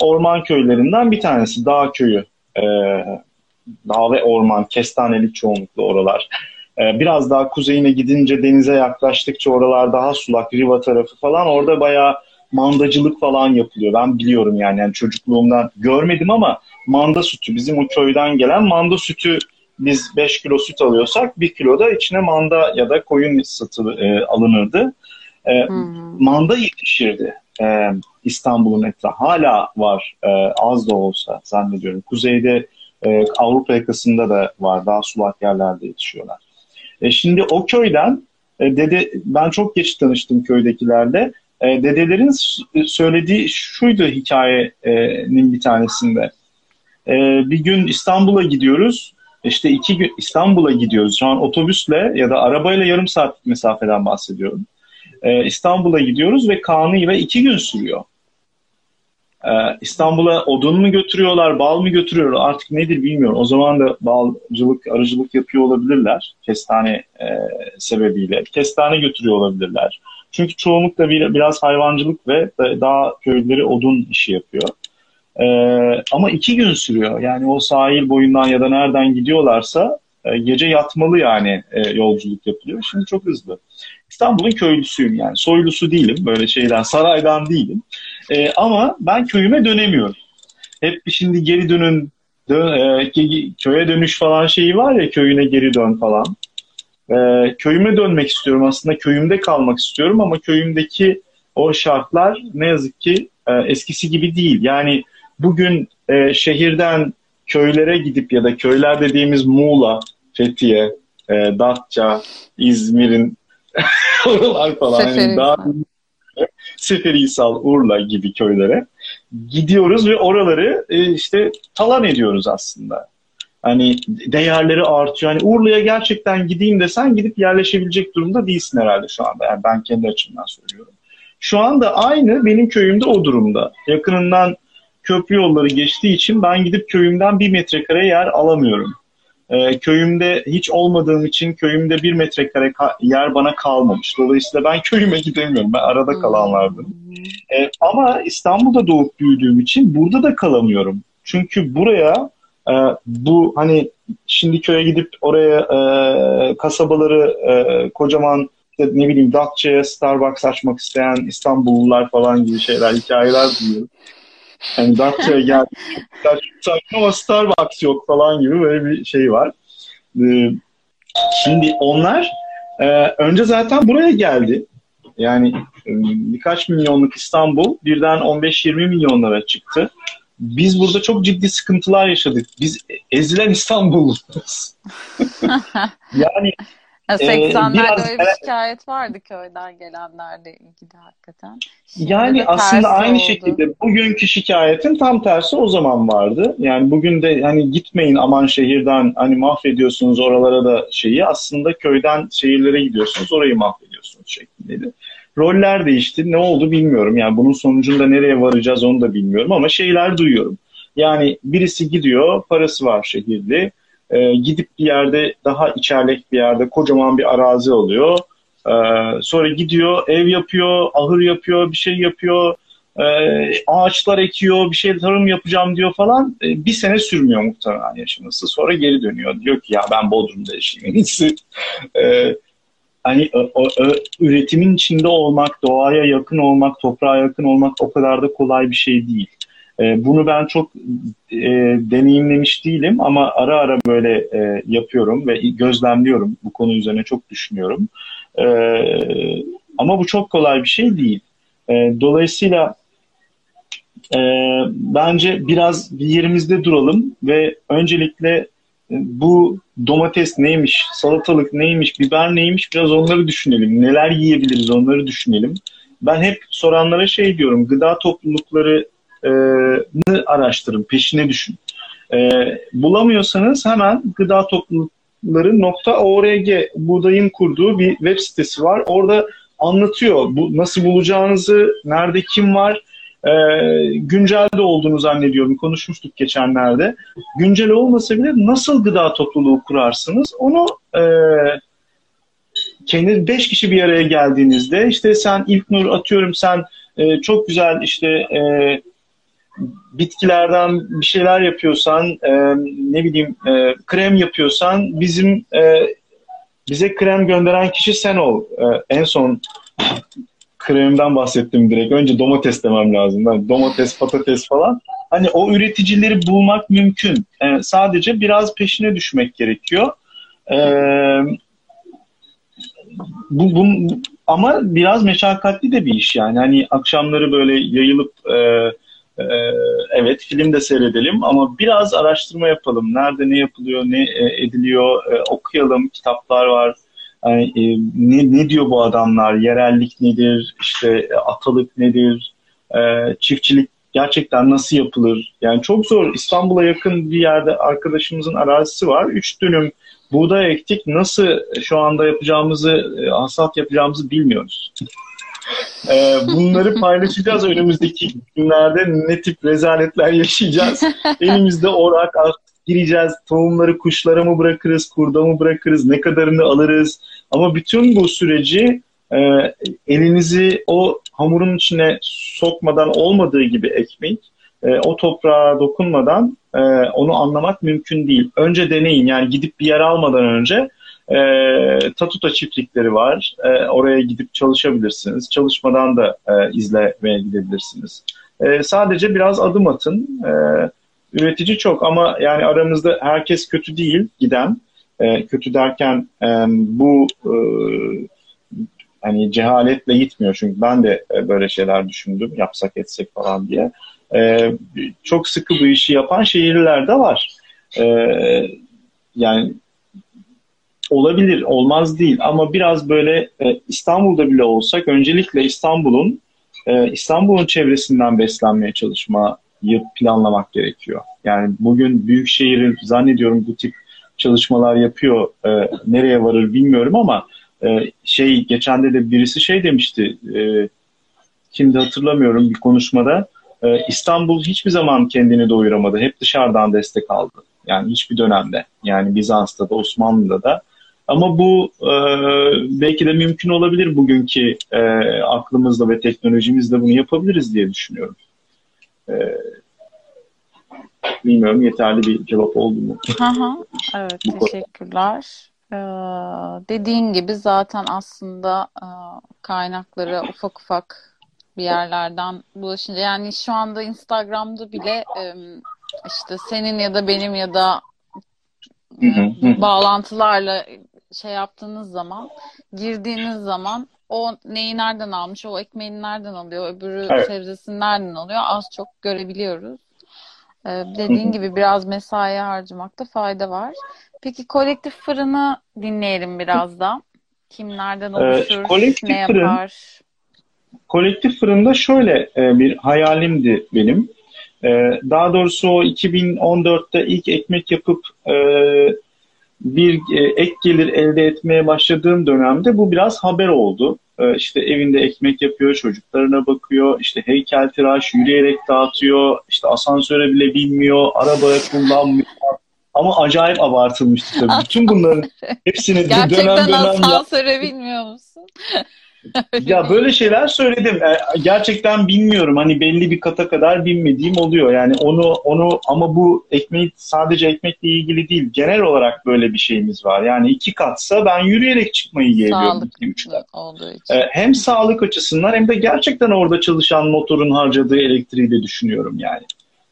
orman köylerinden bir tanesi Dağ Köyü. Dağ ve orman, kestanelik çoğunlukla oralar. Biraz daha kuzeyine gidince denize yaklaştıkça oralar daha sulak, Riva tarafı falan orada bayağı mandacılık falan yapılıyor. Ben biliyorum yani, yani çocukluğumdan görmedim ama manda sütü bizim o köyden gelen manda sütü biz 5 kilo süt alıyorsak 1 kilo da içine manda ya da koyun satı e, alınırdı. E, hı. manda yetişirdi e, İstanbul'un etrafı. Hala var e, az da olsa zannediyorum. Kuzeyde e, Avrupa yakasında da var. Daha sulak yerlerde yetişiyorlar. E, şimdi o köyden e, dede ben çok geç tanıştım köydekilerle. E, dedelerin söylediği şuydu hikayenin bir tanesinde. E, bir gün İstanbul'a gidiyoruz. İşte iki gün İstanbul'a gidiyoruz. Şu an otobüsle ya da arabayla yarım saatlik mesafeden bahsediyorum. Ee, İstanbul'a gidiyoruz ve kanıyla iki gün sürüyor. Ee, İstanbul'a odun mu götürüyorlar, bal mı götürüyorlar artık nedir bilmiyorum. O zaman da balcılık, arıcılık yapıyor olabilirler kestane e, sebebiyle. Kestane götürüyor olabilirler. Çünkü çoğunlukla bir, biraz hayvancılık ve daha köylüleri odun işi yapıyor. Ee, ama iki gün sürüyor. Yani o sahil boyundan ya da nereden gidiyorlarsa e, gece yatmalı yani e, yolculuk yapılıyor. Şimdi çok hızlı. İstanbul'un köylüsüyüm yani. Soylusu değilim. Böyle şeyden, saraydan değilim. E, ama ben köyüme dönemiyorum. Hep şimdi geri dönün, dön, e, köye dönüş falan şeyi var ya köyüne geri dön falan. E, köyüme dönmek istiyorum aslında. Köyümde kalmak istiyorum ama köyümdeki o şartlar ne yazık ki e, eskisi gibi değil. Yani bugün e, şehirden köylere gidip ya da köyler dediğimiz Muğla, Fethiye, e, Datça, İzmir'in oralar falan. Yani Seferihisar. daha Seferihisar, Urla gibi köylere gidiyoruz ve oraları e, işte talan ediyoruz aslında. Hani değerleri artıyor. Hani Urla'ya gerçekten gideyim desen gidip yerleşebilecek durumda değilsin herhalde şu anda. Yani ben kendi açımdan söylüyorum. Şu anda aynı benim köyümde o durumda. Yakınından köprü yolları geçtiği için ben gidip köyümden bir metrekare yer alamıyorum. Ee, köyümde hiç olmadığım için köyümde bir metrekare ka- yer bana kalmamış. Dolayısıyla ben köyüme gidemiyorum. Ben arada kalanlardım. E, ama İstanbul'da doğup büyüdüğüm için burada da kalamıyorum. Çünkü buraya e, bu hani şimdi köye gidip oraya e, kasabaları e, kocaman işte ne bileyim Datça'ya Starbucks açmak isteyen İstanbullular falan gibi şeyler, hikayeler duyuyorum. Hani Datça'ya geldik, çok saçma ama Starbucks yok falan gibi böyle bir şey var. E, şimdi onlar e, önce zaten buraya geldi. Yani e, birkaç milyonluk İstanbul birden 15-20 milyonlara çıktı. Biz burada çok ciddi sıkıntılar yaşadık. Biz ezilen İstanbulluyuz. yani Ya Ee, 80'lerde biraz- öyle bir şikayet vardı köyden gelenlerle ilgili hakikaten. Şimdi yani aslında aynı oldu. şekilde bugünkü şikayetin tam tersi o zaman vardı. Yani bugün de hani gitmeyin aman şehirden hani mahvediyorsunuz oralara da şeyi aslında köyden şehirlere gidiyorsunuz orayı mahvediyorsunuz şeklindeydi. Roller değişti. Ne oldu bilmiyorum. Yani bunun sonucunda nereye varacağız onu da bilmiyorum ama şeyler duyuyorum. Yani birisi gidiyor, parası var şehirli. Ee, gidip bir yerde daha içerlek bir yerde kocaman bir arazi alıyor. Ee, sonra gidiyor, ev yapıyor, ahır yapıyor, bir şey yapıyor. Ee, ağaçlar ekiyor, bir şey tarım yapacağım diyor falan. Ee, bir sene sürmüyor muhtemelen yaşaması. Sonra geri dönüyor. Diyor ki ya ben Bodrum'da yaşayayım. Ee, hani o, o- üretimin içinde olmak, doğaya yakın olmak, toprağa yakın olmak o kadar da kolay bir şey değil. E, bunu ben çok e, deneyimlemiş değilim ama ara ara böyle e, yapıyorum ve gözlemliyorum. Bu konu üzerine çok düşünüyorum. E, ama bu çok kolay bir şey değil. E, dolayısıyla e, bence biraz bir yerimizde duralım ve öncelikle bu domates neymiş, salatalık neymiş, biber neymiş biraz onları düşünelim. Neler yiyebiliriz onları düşünelim. Ben hep soranlara şey diyorum, gıda toplulukları e, araştırın, peşine düşün. E, bulamıyorsanız hemen gıda toplulukları.org buğdayın kurduğu bir web sitesi var. Orada anlatıyor bu nasıl bulacağınızı, nerede kim var. E, güncel de olduğunu zannediyorum. Konuşmuştuk geçenlerde. Güncel olmasa bile nasıl gıda topluluğu kurarsınız onu e, kendi beş kişi bir araya geldiğinizde işte sen İlknur atıyorum sen e, çok güzel işte e, bitkilerden bir şeyler yapıyorsan, e, ne bileyim e, krem yapıyorsan bizim e, bize krem gönderen kişi sen ol. E, en son kremden bahsettim direkt. Önce domates demem lazım. Yani domates, patates falan. Hani o üreticileri bulmak mümkün. E, sadece biraz peşine düşmek gerekiyor. E, bu, bu, ama biraz meşakkatli de bir iş yani. Hani akşamları böyle yayılıp e, ee, evet film de seyredelim ama biraz araştırma yapalım. Nerede ne yapılıyor, ne e, ediliyor, e, okuyalım. Kitaplar var. Yani, e, ne, ne diyor bu adamlar? Yerellik nedir? İşte e, atalık nedir? E, çiftçilik gerçekten nasıl yapılır? Yani çok zor. İstanbul'a yakın bir yerde arkadaşımızın arazisi var. Üç dönüm buğday ektik. Nasıl şu anda yapacağımızı, e, hasat yapacağımızı bilmiyoruz. Ee, bunları paylaşacağız önümüzdeki günlerde ne tip rezaletler yaşayacağız. Elimizde orak gireceğiz. Tohumları kuşlara mı bırakırız, kurda mı bırakırız, ne kadarını alırız. Ama bütün bu süreci e, elinizi o hamurun içine sokmadan olmadığı gibi ekmek, e, o toprağa dokunmadan e, onu anlamak mümkün değil. Önce deneyin yani gidip bir yer almadan önce e, Tatuta çiftlikleri var. E, oraya gidip çalışabilirsiniz. Çalışmadan da e, izlemeye gidebilirsiniz. E, sadece biraz adım atın. E, üretici çok ama yani aramızda herkes kötü değil giden. E, kötü derken e, bu e, hani cehaletle gitmiyor çünkü ben de e, böyle şeyler düşündüm yapsak etsek falan diye. E, çok sıkı bu işi yapan şehirler de var. E, yani olabilir, olmaz değil ama biraz böyle e, İstanbul'da bile olsak öncelikle İstanbul'un e, İstanbul'un çevresinden beslenmeye çalışmayı planlamak gerekiyor. Yani bugün büyük şehir zannediyorum bu tip çalışmalar yapıyor. E, nereye varır bilmiyorum ama e, şey geçen de birisi şey demişti. E, kimdi hatırlamıyorum bir konuşmada. E, İstanbul hiçbir zaman kendini doyuramadı. Hep dışarıdan destek aldı. Yani hiçbir dönemde. Yani Bizans'ta da Osmanlı'da da. Ama bu e, belki de mümkün olabilir bugünkü e, aklımızla ve teknolojimizle bunu yapabiliriz diye düşünüyorum. E, bilmiyorum yeterli bir cevap oldu mu? Hı Evet, teşekkürler. Ee, dediğin gibi zaten aslında e, kaynakları ufak ufak bir yerlerden bulaşınca yani şu anda Instagram'da bile e, işte senin ya da benim ya da e, bağlantılarla şey yaptığınız zaman girdiğiniz zaman o neyi nereden almış, o ekmeğini nereden alıyor, öbürü evet. sebzesini nereden alıyor az çok görebiliyoruz. Ee, dediğin gibi biraz mesai harcamakta fayda var. Peki kolektif fırını dinleyelim biraz da. Kim nereden oluşur, ee, kolektif ne fırın, yapar? Kolektif fırında şöyle e, bir hayalimdi benim. E, daha doğrusu o 2014'te ilk ekmek yapıp e, bir e, ek gelir elde etmeye başladığım dönemde bu biraz haber oldu. E, işte evinde ekmek yapıyor, çocuklarına bakıyor, işte heykel tıraş yürüyerek dağıtıyor, işte asansöre bile binmiyor, arabaya kullanmıyor. Ama acayip abartılmıştı tabii. Bütün bunların hepsini dönem dönem... Gerçekten asansöre binmiyor musun? Ya böyle şeyler söyledim. E, gerçekten bilmiyorum. Hani belli bir kata kadar bilmediğim oluyor. Yani onu onu ama bu ekmeği sadece ekmekle ilgili değil. Genel olarak böyle bir şeyimiz var. Yani iki katsa ben yürüyerek çıkmayı yeğliyorum. E, hem sağlık açısından hem de gerçekten orada çalışan motorun harcadığı elektriği de düşünüyorum yani.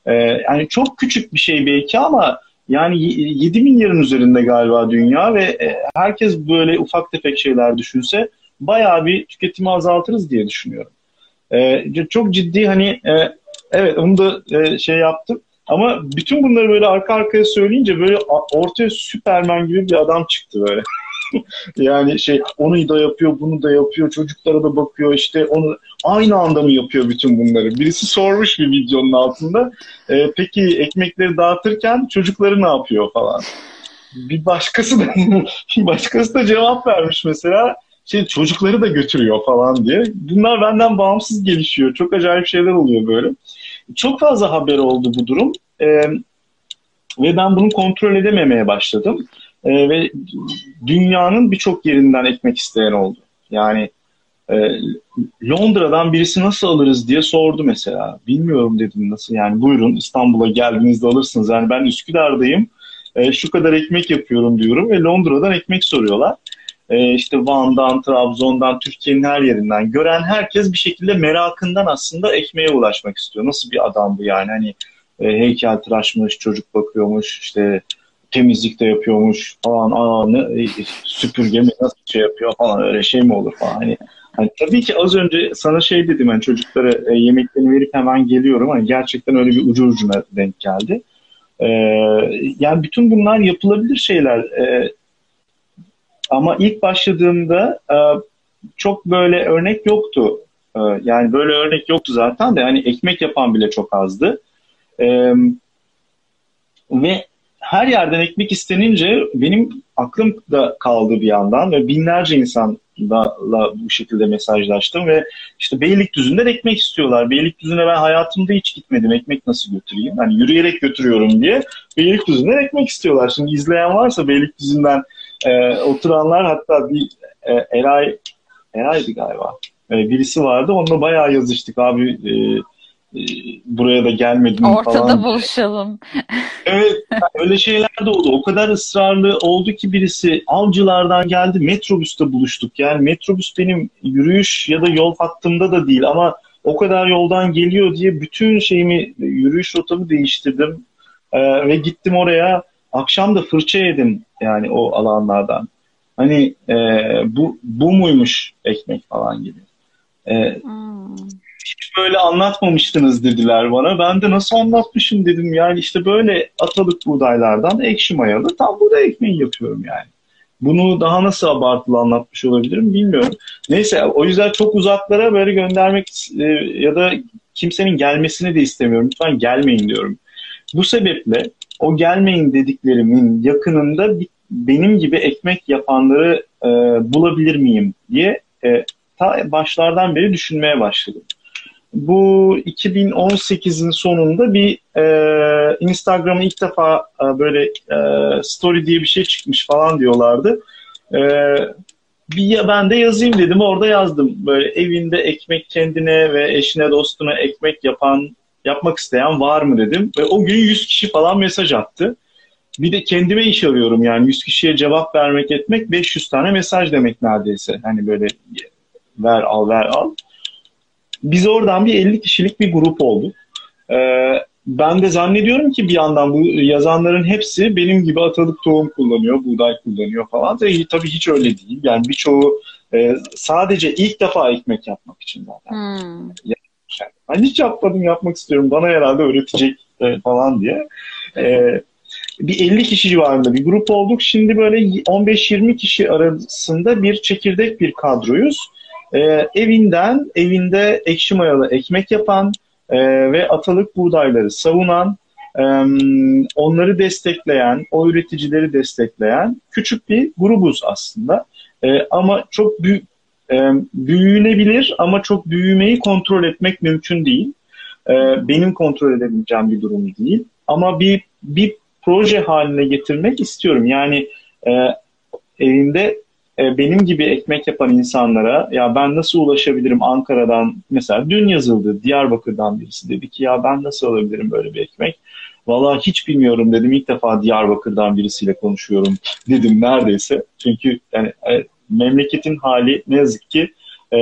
E, yani çok küçük bir şey belki ama yani 7 milyarın üzerinde galiba dünya ve herkes böyle ufak tefek şeyler düşünse bayağı bir tüketimi azaltırız diye düşünüyorum. E, çok ciddi hani e, evet onu da e, şey yaptım. Ama bütün bunları böyle arka arkaya söyleyince böyle ortaya Süpermen gibi bir adam çıktı böyle. yani şey onu da yapıyor, bunu da yapıyor, çocuklara da bakıyor işte onu aynı anda mı yapıyor bütün bunları? Birisi sormuş bir videonun altında. E, peki ekmekleri dağıtırken çocukları ne yapıyor falan. Bir başkası da başkası da cevap vermiş mesela şey çocukları da götürüyor falan diye. Bunlar benden bağımsız gelişiyor. Çok acayip şeyler oluyor böyle. Çok fazla haber oldu bu durum. Ee, ve ben bunu kontrol edememeye başladım. Ee, ve dünyanın birçok yerinden ekmek isteyen oldu. Yani e, Londra'dan birisi nasıl alırız diye sordu mesela. Bilmiyorum dedim nasıl yani buyurun İstanbul'a geldiğinizde alırsınız. Yani ben Üsküdar'dayım e, şu kadar ekmek yapıyorum diyorum ve Londra'dan ekmek soruyorlar e, işte Van'dan, Trabzon'dan, Türkiye'nin her yerinden gören herkes bir şekilde merakından aslında ekmeğe ulaşmak istiyor. Nasıl bir adam bu yani hani e, heykel tıraşmış, çocuk bakıyormuş, işte temizlik de yapıyormuş falan, aa ne, e, süpürge mi nasıl şey yapıyor falan öyle şey mi olur falan. Hani, hani tabii ki az önce sana şey dedim hani çocuklara e, yemeklerini verip hemen geliyorum. Hani gerçekten öyle bir ucu ucuna denk geldi. Ee, yani bütün bunlar yapılabilir şeyler. Ee, ama ilk başladığımda e, çok böyle örnek yoktu. E, yani böyle örnek yoktu zaten de hani ekmek yapan bile çok azdı. E, ve her yerden ekmek istenince benim aklım da kaldı bir yandan ve binlerce insanla bu şekilde mesajlaştım ve işte Beylikdüzü'nden ekmek istiyorlar. Beylikdüzü'ne ben hayatımda hiç gitmedim. Ekmek nasıl götüreyim? Hani yürüyerek götürüyorum diye Beylikdüzü'nden ekmek istiyorlar. Şimdi izleyen varsa Beylikdüzü'nden e, oturanlar hatta bir e, Eray Eray'dı galiba. E, birisi vardı. Onunla bayağı yazıştık abi. E, e, buraya da gelmedim Ortada falan. Ortada buluşalım. evet öyle şeyler de oldu. O kadar ısrarlı oldu ki birisi avcılardan geldi metrobüste buluştuk. Yani metrobüs benim yürüyüş ya da yol hattımda da değil ama o kadar yoldan geliyor diye bütün şeyimi yürüyüş rotamı değiştirdim. Ee, ve gittim oraya akşam da fırça yedim yani o alanlardan. Hani e, bu bu muymuş ekmek falan gibi. E, hmm. Hiç böyle anlatmamıştınız dediler bana. Ben de nasıl anlatmışım dedim. Yani işte böyle atalık buğdaylardan ekşi mayalı tam buğday ekmeği yapıyorum yani. Bunu daha nasıl abartılı anlatmış olabilirim bilmiyorum. Neyse o yüzden çok uzaklara böyle göndermek e, ya da kimsenin gelmesini de istemiyorum. Lütfen gelmeyin diyorum. Bu sebeple o gelmeyin dediklerimin yakınında bir, benim gibi ekmek yapanları e, bulabilir miyim diye e, ta başlardan beri düşünmeye başladım. Bu 2018'in sonunda bir e, Instagram'a ilk defa e, böyle e, story diye bir şey çıkmış falan diyorlardı. E, bir ya ben de yazayım dedim orada yazdım. Böyle evinde ekmek kendine ve eşine dostuna ekmek yapan yapmak isteyen var mı dedim. Ve o gün 100 kişi falan mesaj attı. Bir de kendime iş arıyorum yani 100 kişiye cevap vermek etmek 500 tane mesaj demek neredeyse. Hani böyle ver al ver al. Biz oradan bir 50 kişilik bir grup olduk. Ee, ben de zannediyorum ki bir yandan bu yazanların hepsi benim gibi atalık tohum kullanıyor, buğday kullanıyor falan. Tabii, tabii hiç öyle değil. Yani birçoğu e, sadece ilk defa ekmek yapmak için zaten. Hmm. Yani, ben hiç yapmadım yapmak istiyorum. Bana herhalde öğretecek e, falan diye. E, bir 50 kişi civarında bir grup olduk. Şimdi böyle 15-20 kişi arasında bir çekirdek bir kadroyuz. E, evinden, evinde ekşi mayalı ekmek yapan e, ve atalık buğdayları savunan, e, onları destekleyen, o üreticileri destekleyen küçük bir grubuz aslında. E, ama çok büyük e, büyünebilir ama çok büyümeyi kontrol etmek mümkün değil. E, benim kontrol edebileceğim bir durum değil. Ama bir bir proje haline getirmek istiyorum. Yani e, evinde e, benim gibi ekmek yapan insanlara ya ben nasıl ulaşabilirim Ankara'dan mesela dün yazıldı Diyarbakır'dan birisi dedi ki ya ben nasıl alabilirim böyle bir ekmek? Valla hiç bilmiyorum dedim ilk defa Diyarbakır'dan birisiyle konuşuyorum dedim neredeyse. Çünkü yani memleketin hali ne yazık ki e,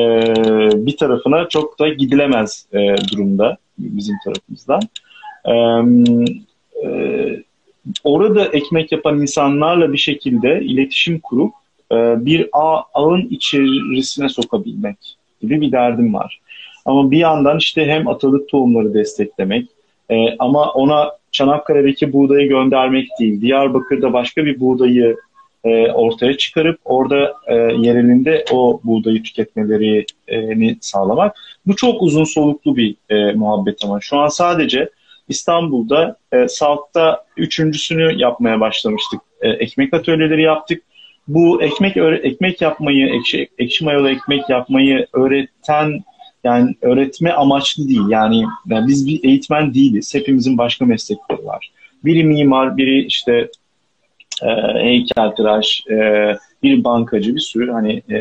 bir tarafına çok da gidilemez e, durumda bizim tarafımızdan. E, e, orada ekmek yapan insanlarla bir şekilde iletişim kurup e, bir ağ, ağın içerisine sokabilmek gibi bir derdim var. Ama bir yandan işte hem atalık tohumları desteklemek e, ama ona Çanakkale'deki buğdayı göndermek değil, Diyarbakır'da başka bir buğdayı e, ortaya çıkarıp orada e, yerelinde o buğdayı tüketmelerini sağlamak. Bu çok uzun soluklu bir e, muhabbet ama şu an sadece İstanbul'da e, Salt'ta üçüncüsünü yapmaya başlamıştık. E, ekmek atölyeleri yaptık. Bu ekmek ekmek yapmayı, ekşi, ekşi mayalı ekmek yapmayı öğreten yani öğretme amaçlı değil. Yani, yani biz bir eğitmen değiliz. Hepimizin başka meslekleri var. Biri mimar, biri işte e, heykeltıraş, e, bir bankacı, bir sürü hani e,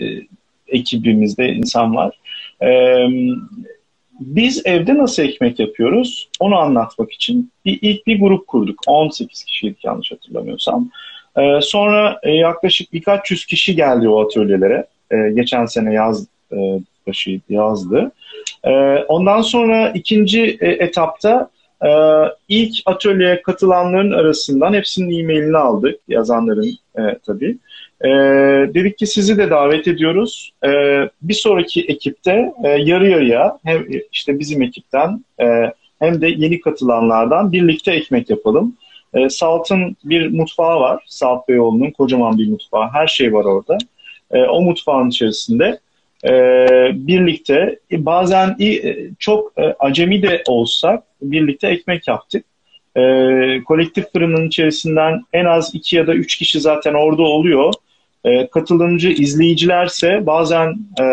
e, ekibimizde insan var. E, biz evde nasıl ekmek yapıyoruz? Onu anlatmak için bir, ilk bir grup kurduk. 18 kişiydik yanlış hatırlamıyorsam. Ee, sonra e, yaklaşık birkaç yüz kişi geldi o atölyelere. Ee, geçen sene yaz e, başı yazdı. Ee, ondan sonra ikinci e, etapta e, ilk atölyeye katılanların arasından hepsinin e-mailini aldık. Yazanların e, tabii. E, dedik ki sizi de davet ediyoruz. E, bir sonraki ekipte e, yarı yarıya hem işte bizim ekipten e, hem de yeni katılanlardan birlikte ekmek yapalım. E, Salt'ın bir mutfağı var. Salt Beyoğlu'nun kocaman bir mutfağı. Her şey var orada. E, o mutfağın içerisinde e, birlikte e, bazen e, çok e, acemi de olsak birlikte ekmek yaptık. E, kolektif fırının içerisinden en az iki ya da üç kişi zaten orada oluyor. E, katılımcı izleyicilerse bazen e,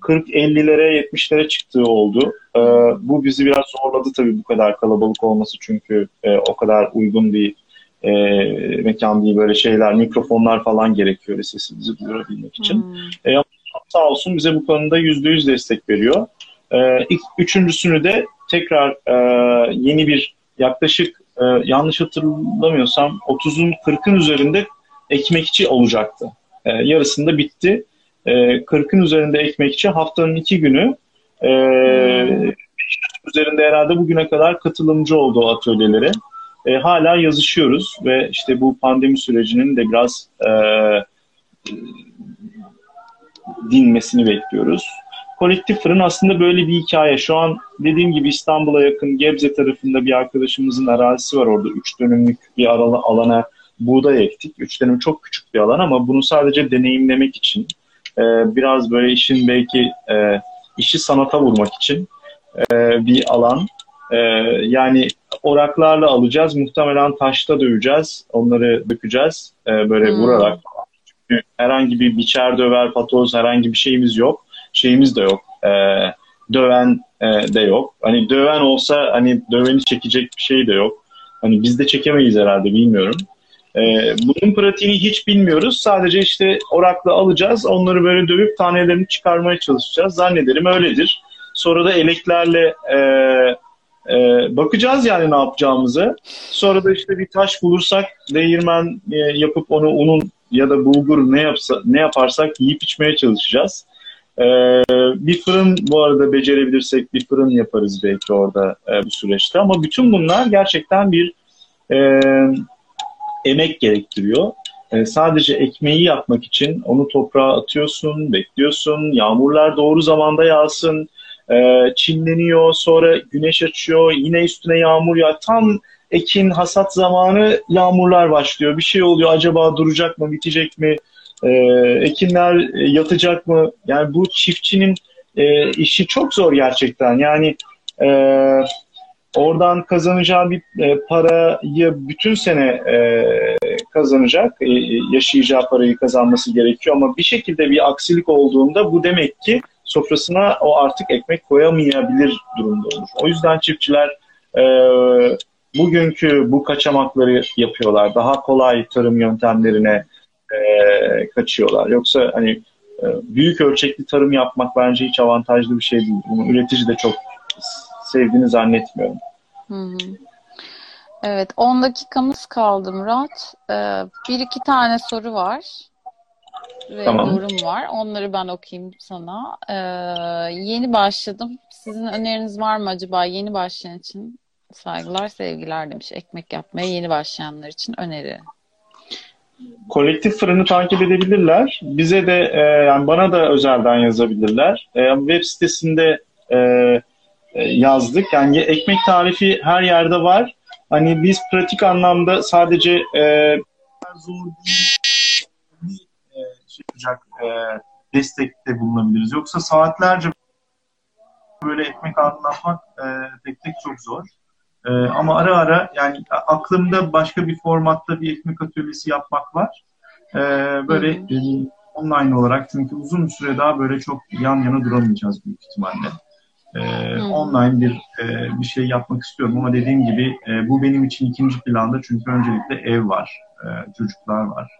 40-50'lere 70'lere çıktığı oldu. E, bu bizi biraz zorladı tabii bu kadar kalabalık olması çünkü e, o kadar uygun bir e, mekan değil böyle şeyler mikrofonlar falan gerekiyor sesimizi duyurabilmek için. Hmm. E, sağ olsun bize bu konuda %100 destek veriyor. E, üçüncüsünü de tekrar e, yeni bir yaklaşık e, yanlış hatırlamıyorsam 30'un 40'ın üzerinde ekmekçi olacaktı. E, yarısında bitti. E, 40'ın üzerinde ekmekçi haftanın iki günü e, üzerinde herhalde bugüne kadar katılımcı oldu o atölyelere. E, hala yazışıyoruz ve işte bu pandemi sürecinin de biraz e, dinmesini bekliyoruz. Kolektif fırın aslında böyle bir hikaye. Şu an dediğim gibi İstanbul'a yakın Gebze tarafında bir arkadaşımızın arazisi var orada. Üç dönümlük bir alana buğday ektik. Üç dönüm çok küçük bir alan ama bunu sadece deneyimlemek için e, biraz böyle işin belki e, işi sanata vurmak için e, bir alan. E, yani oraklarla alacağız. Muhtemelen taşta döveceğiz. Onları dökeceğiz. E, böyle hmm. vurarak. Çünkü herhangi bir biçer döver, patoz herhangi bir şeyimiz yok. Şeyimiz de yok. E, döven e, de yok. Hani döven olsa hani döveni çekecek bir şey de yok. Hani biz de çekemeyiz herhalde bilmiyorum. Ee, bunun pratiğini hiç bilmiyoruz. Sadece işte orakla alacağız. Onları böyle dövüp tanelerini çıkarmaya çalışacağız. Zannederim öyledir. Sonra da eleklerle e, e, bakacağız yani ne yapacağımızı. Sonra da işte bir taş bulursak değirmen e, yapıp onu unun ya da bulgur ne yapsa ne yaparsak yiyip içmeye çalışacağız. Ee, bir fırın bu arada becerebilirsek bir fırın yaparız belki orada e, bu süreçte. Ama bütün bunlar gerçekten bir e, emek gerektiriyor. E, sadece ekmeği yapmak için onu toprağa atıyorsun, bekliyorsun, yağmurlar doğru zamanda yağsın, e, çimleniyor, sonra güneş açıyor, yine üstüne yağmur ya tam ekin hasat zamanı yağmurlar başlıyor. Bir şey oluyor acaba duracak mı, bitecek mi, e, ekinler yatacak mı? Yani bu çiftçinin e, işi çok zor gerçekten. Yani e, Oradan kazanacağı bir e, parayı bütün sene e, kazanacak, e, yaşayacağı parayı kazanması gerekiyor ama bir şekilde bir aksilik olduğunda bu demek ki sofrasına o artık ekmek koyamayabilir durumda olur. O yüzden çiftçiler e, bugünkü bu kaçamakları yapıyorlar. Daha kolay tarım yöntemlerine e, kaçıyorlar. Yoksa hani e, büyük ölçekli tarım yapmak bence hiç avantajlı bir şey değil. Bunu üretici de çok sevdiğini zannetmiyorum. Hı hı. Evet, 10 dakikamız kaldı Murat. Ee, bir iki tane soru var ve tamam. yorum var. Onları ben okuyayım sana. Ee, yeni başladım. Sizin öneriniz var mı acaba yeni başlayan için? Saygılar, sevgiler demiş. Ekmek yapmaya yeni başlayanlar için öneri. Kolektif fırını takip edebilirler. Bize de e, yani bana da özelden yazabilirler. E, web sitesinde e, e, yazdık. Yani ekmek tarifi her yerde var. Hani biz pratik anlamda sadece e, zor değil e, şey yapacak e, destekte bulunabiliriz. Yoksa saatlerce böyle ekmek anlatmak e, tek tek çok zor. E, ama ara ara yani aklımda başka bir formatta bir ekmek atölyesi yapmak var. E, böyle e, online olarak çünkü uzun bir süre daha böyle çok yan yana duramayacağız büyük ihtimalle e, online bir e, bir şey yapmak istiyorum ama dediğim gibi e, bu benim için ikinci planda çünkü öncelikle ev var, e, çocuklar var.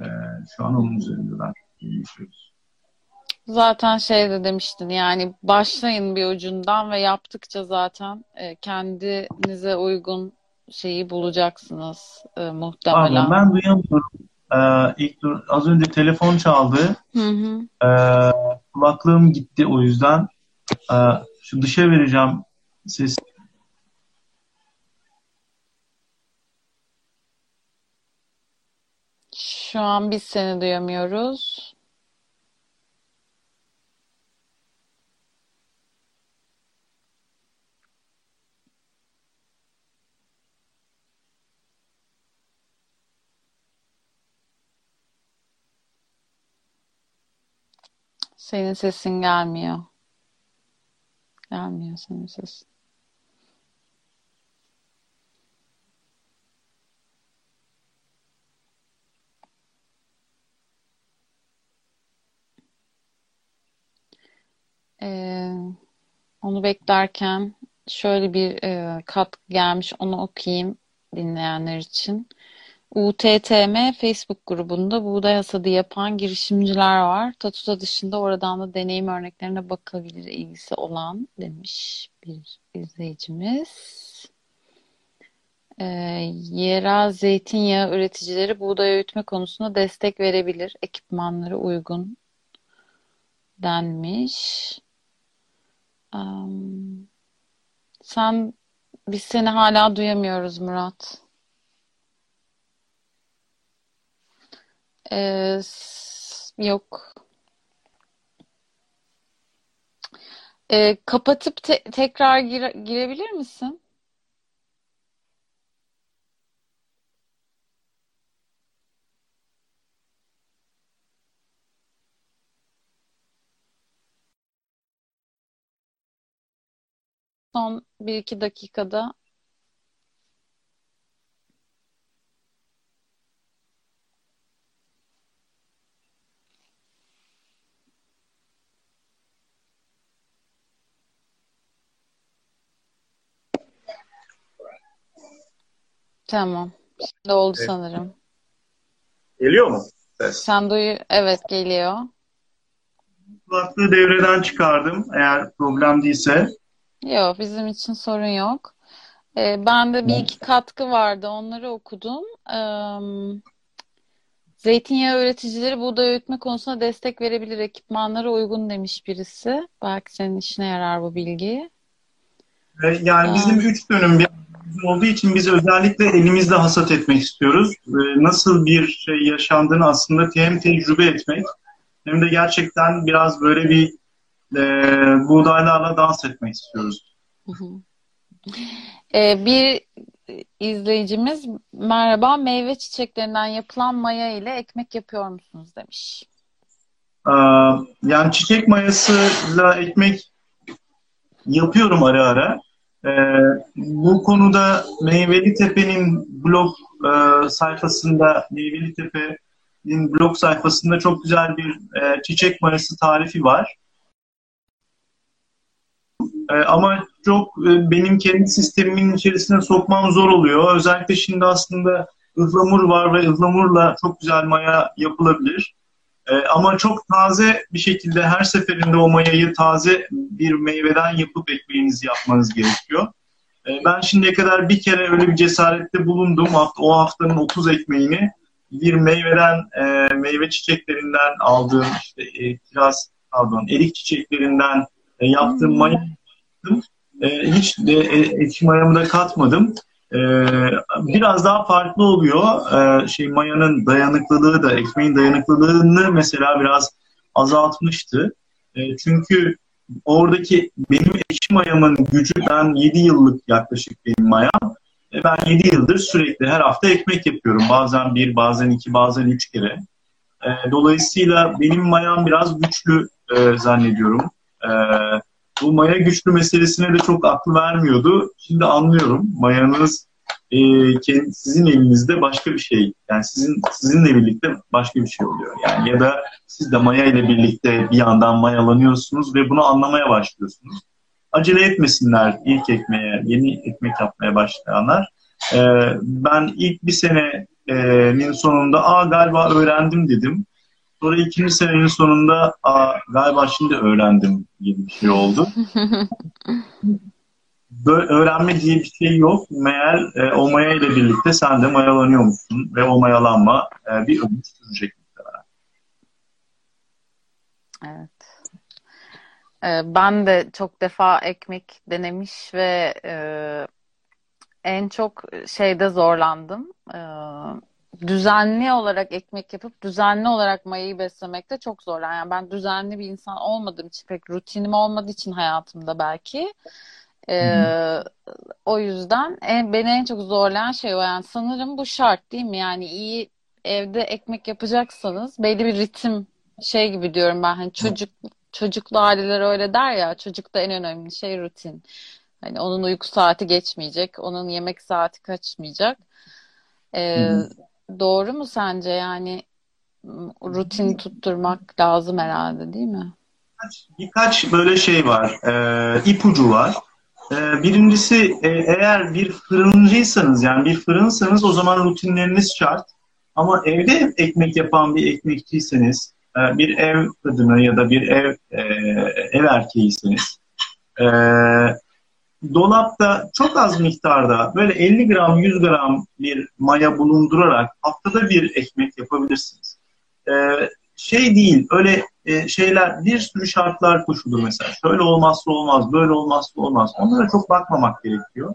E, şu an onun üzerindeler. Yaşıyoruz. Zaten şey de demiştin yani başlayın bir ucundan ve yaptıkça zaten e, kendinize uygun şeyi bulacaksınız e, muhtemelen. Pardon ben duyamıyorum. Ee, ilk dur, az önce telefon çaldı. Hı hı. Ee, kulaklığım gitti o yüzden ee, şu dışa vereceğim ses. Şu an biz seni duyamıyoruz. Senin sesin gelmiyor. Gelmiyor senin ses. Ee, onu beklerken şöyle bir e, katkı gelmiş onu okuyayım dinleyenler için. UTTM Facebook grubunda buğday hasadı yapan girişimciler var. Tatuta dışında oradan da deneyim örneklerine bakabilir ilgisi olan demiş bir izleyicimiz. Ee, yerel zeytinyağı üreticileri buğday öğütme konusunda destek verebilir. Ekipmanları uygun denmiş. Um, sen biz seni hala duyamıyoruz Murat. Ee, yok. Ee, kapatıp te- tekrar gire- girebilir misin? Son bir iki dakikada. Tamam. Şimdi oldu Evet. sanırım. Geliyor mu? Ses. Sen duyu... Evet geliyor. Kulaklığı devreden çıkardım eğer problem değilse. Yok bizim için sorun yok. Ee, ben de bir iki katkı vardı. Onları okudum. Ee, zeytinyağı üreticileri buğday öğütme konusunda destek verebilir. Ekipmanlara uygun demiş birisi. Belki senin işine yarar bu bilgi. Yani bizim 3 dönüm bir arazimiz olduğu için biz özellikle elimizle hasat etmek istiyoruz. Ve Nasıl bir şey yaşandığını aslında hem tecrübe etmek hem de gerçekten biraz böyle bir e, buğdaylarla dans etmek istiyoruz. Hı hı. Ee, bir izleyicimiz merhaba meyve çiçeklerinden yapılan maya ile ekmek yapıyor musunuz demiş. Ee, Yani çiçek mayasıyla ekmek yapıyorum ara ara. Ee, bu konuda Meyveli Tepe'nin blog e, sayfasında Meyveli Tepe'nin blog sayfasında çok güzel bir e, çiçek mayası tarifi var. E, ama çok e, benim kendi sistemimin içerisine sokmam zor oluyor. Özellikle şimdi aslında ıhlamur var ve ıhlamurla çok güzel maya yapılabilir. E, ama çok taze bir şekilde her seferinde o mayayı taze bir meyveden yapıp ekmeğinizi yapmanız gerekiyor. E, ben şimdiye kadar bir kere öyle bir cesarette bulundum. O haftanın 30 ekmeğini bir meyveden, e, meyve çiçeklerinden aldığım işte e, kiraz, pardon, erik çiçeklerinden e, yaptığım Hmm. maya yaptım. E, hiç de e, ekşi mayamı da katmadım. E, biraz daha farklı oluyor. E, şey mayanın dayanıklılığı da ekmeğin dayanıklılığını mesela biraz azaltmıştı. E, çünkü oradaki benim ekşi mayamın gücü ben 7 yıllık yaklaşık benim mayam. Ben 7 yıldır sürekli her hafta ekmek yapıyorum. Bazen bir, bazen iki, bazen üç kere. Dolayısıyla benim mayam biraz güçlü e, zannediyorum. Bu maya güçlü meselesine de çok aklı vermiyordu. Şimdi anlıyorum. Mayanız e, kendi, sizin elinizde başka bir şey. Yani sizin sizinle birlikte başka bir şey oluyor. Yani ya da siz de maya ile birlikte bir yandan mayalanıyorsunuz ve bunu anlamaya başlıyorsunuz. Acele etmesinler ilk ekmeğe, yeni ekmek yapmaya başlayanlar. E, ben ilk bir senenin sonunda aa galiba öğrendim dedim. Sonra ikinci senenin sonunda aa, galiba şimdi öğrendim gibi bir şey oldu. Böyle öğrenme diye bir şey yok. Meğer e, o maya ile birlikte sen de mayalanıyormuşsun ve o mayalanma e, bir ömür sürecek. Evet. Ee, ben de çok defa ekmek denemiş ve e, en çok şeyde zorlandım. Ee, düzenli olarak ekmek yapıp düzenli olarak mayayı beslemekte çok zorlandım. Yani ben düzenli bir insan olmadığım için pek rutinim olmadığı için hayatımda belki. Ee, o yüzden en, beni en çok zorlayan şey o. Yani sanırım bu şart değil mi? Yani iyi evde ekmek yapacaksanız belli bir ritim şey gibi diyorum ben hani çocuk çocuklu aileler öyle der ya çocukta en önemli şey rutin. Hani onun uyku saati geçmeyecek, onun yemek saati kaçmayacak. Ee, doğru mu sence? Yani rutin tutturmak lazım herhalde değil mi? Birkaç böyle şey var, e, ipucu var. E, birincisi e, eğer bir fırıncıysanız yani bir fırınsanız o zaman rutinleriniz şart. Ama evde ekmek yapan bir ekmekçiyseniz, e, bir ev kadını ya da bir ev e, ev erkeğiyseniz, e, dolapta çok az miktarda böyle 50 gram 100 gram bir maya bulundurarak haftada bir ekmek yapabilirsiniz. E, şey değil öyle e, şeyler bir sürü şartlar koşulur mesela. Şöyle olmazsa olmaz, böyle olmazsa olmaz. Onlara çok bakmamak gerekiyor.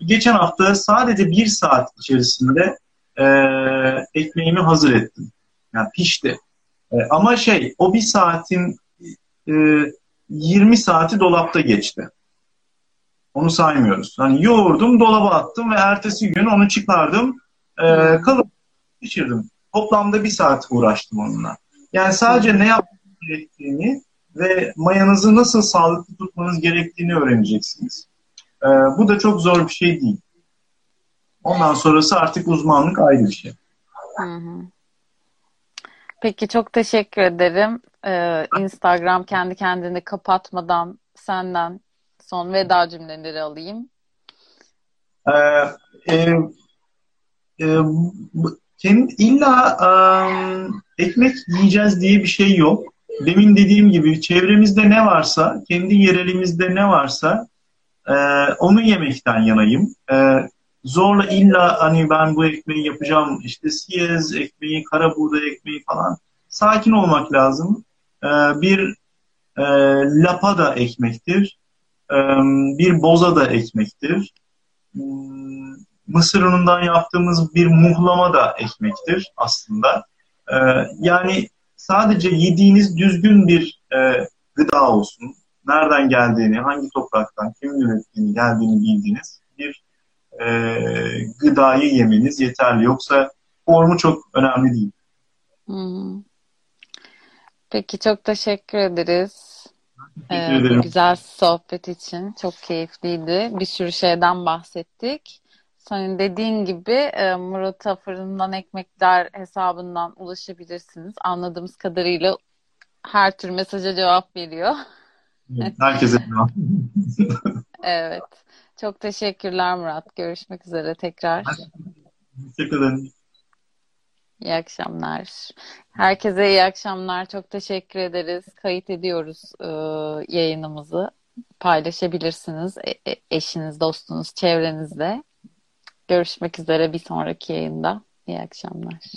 Geçen hafta sadece bir saat içerisinde e, ekmeğimi hazır ettim. Yani pişti. E, ama şey o bir saatin e, 20 saati dolapta geçti. Onu saymıyoruz. Hani yoğurdum, dolaba attım ve ertesi gün onu çıkardım. E, kalıp pişirdim. Toplamda bir saat uğraştım onunla. Yani sadece ne yapmanız gerektiğini ve mayanızı nasıl sağlıklı tutmanız gerektiğini öğreneceksiniz. E, bu da çok zor bir şey değil. Ondan sonrası artık uzmanlık ayrı bir şey. Peki çok teşekkür ederim. Ee, Instagram kendi kendini kapatmadan senden son veda cümleleri alayım. Ee, e, e, kendi, illa e, ekmek yiyeceğiz diye bir şey yok. Demin dediğim gibi çevremizde ne varsa, kendi yerelimizde ne varsa e, onu yemekten yanayım. E, zorla illa hani ben bu ekmeği yapacağım, işte siyez ekmeği, kara buğday ekmeği falan. Sakin olmak lazım. E, bir e, lapa da ekmektir. Bir boza da ekmektir. Hmm, Mısır unundan yaptığımız bir muhlama da ekmektir aslında. Yani sadece yediğiniz düzgün bir gıda olsun. Nereden geldiğini, hangi topraktan, kimin ürettiğini, geldiğini bildiğiniz bir gıdayı yemeniz yeterli. Yoksa formu çok önemli değil. Hı. Peki çok teşekkür ederiz. Teşekkür Ee, ederim. bu güzel sohbet için. Çok keyifliydi. Bir sürü şeyden bahsettik. Senin dediğin gibi e, Murat'a fırından ekmekler hesabından ulaşabilirsiniz. Anladığımız kadarıyla her tür mesaja cevap veriyor. Herkese selam. Evet. Çok teşekkürler Murat. Görüşmek üzere tekrar. Hoşçakalın. İyi akşamlar. Herkese iyi akşamlar. Çok teşekkür ederiz. Kayıt ediyoruz e, yayınımızı. Paylaşabilirsiniz e- e- eşiniz, dostunuz, çevrenizde. Görüşmek üzere bir sonraki yayında. İyi akşamlar.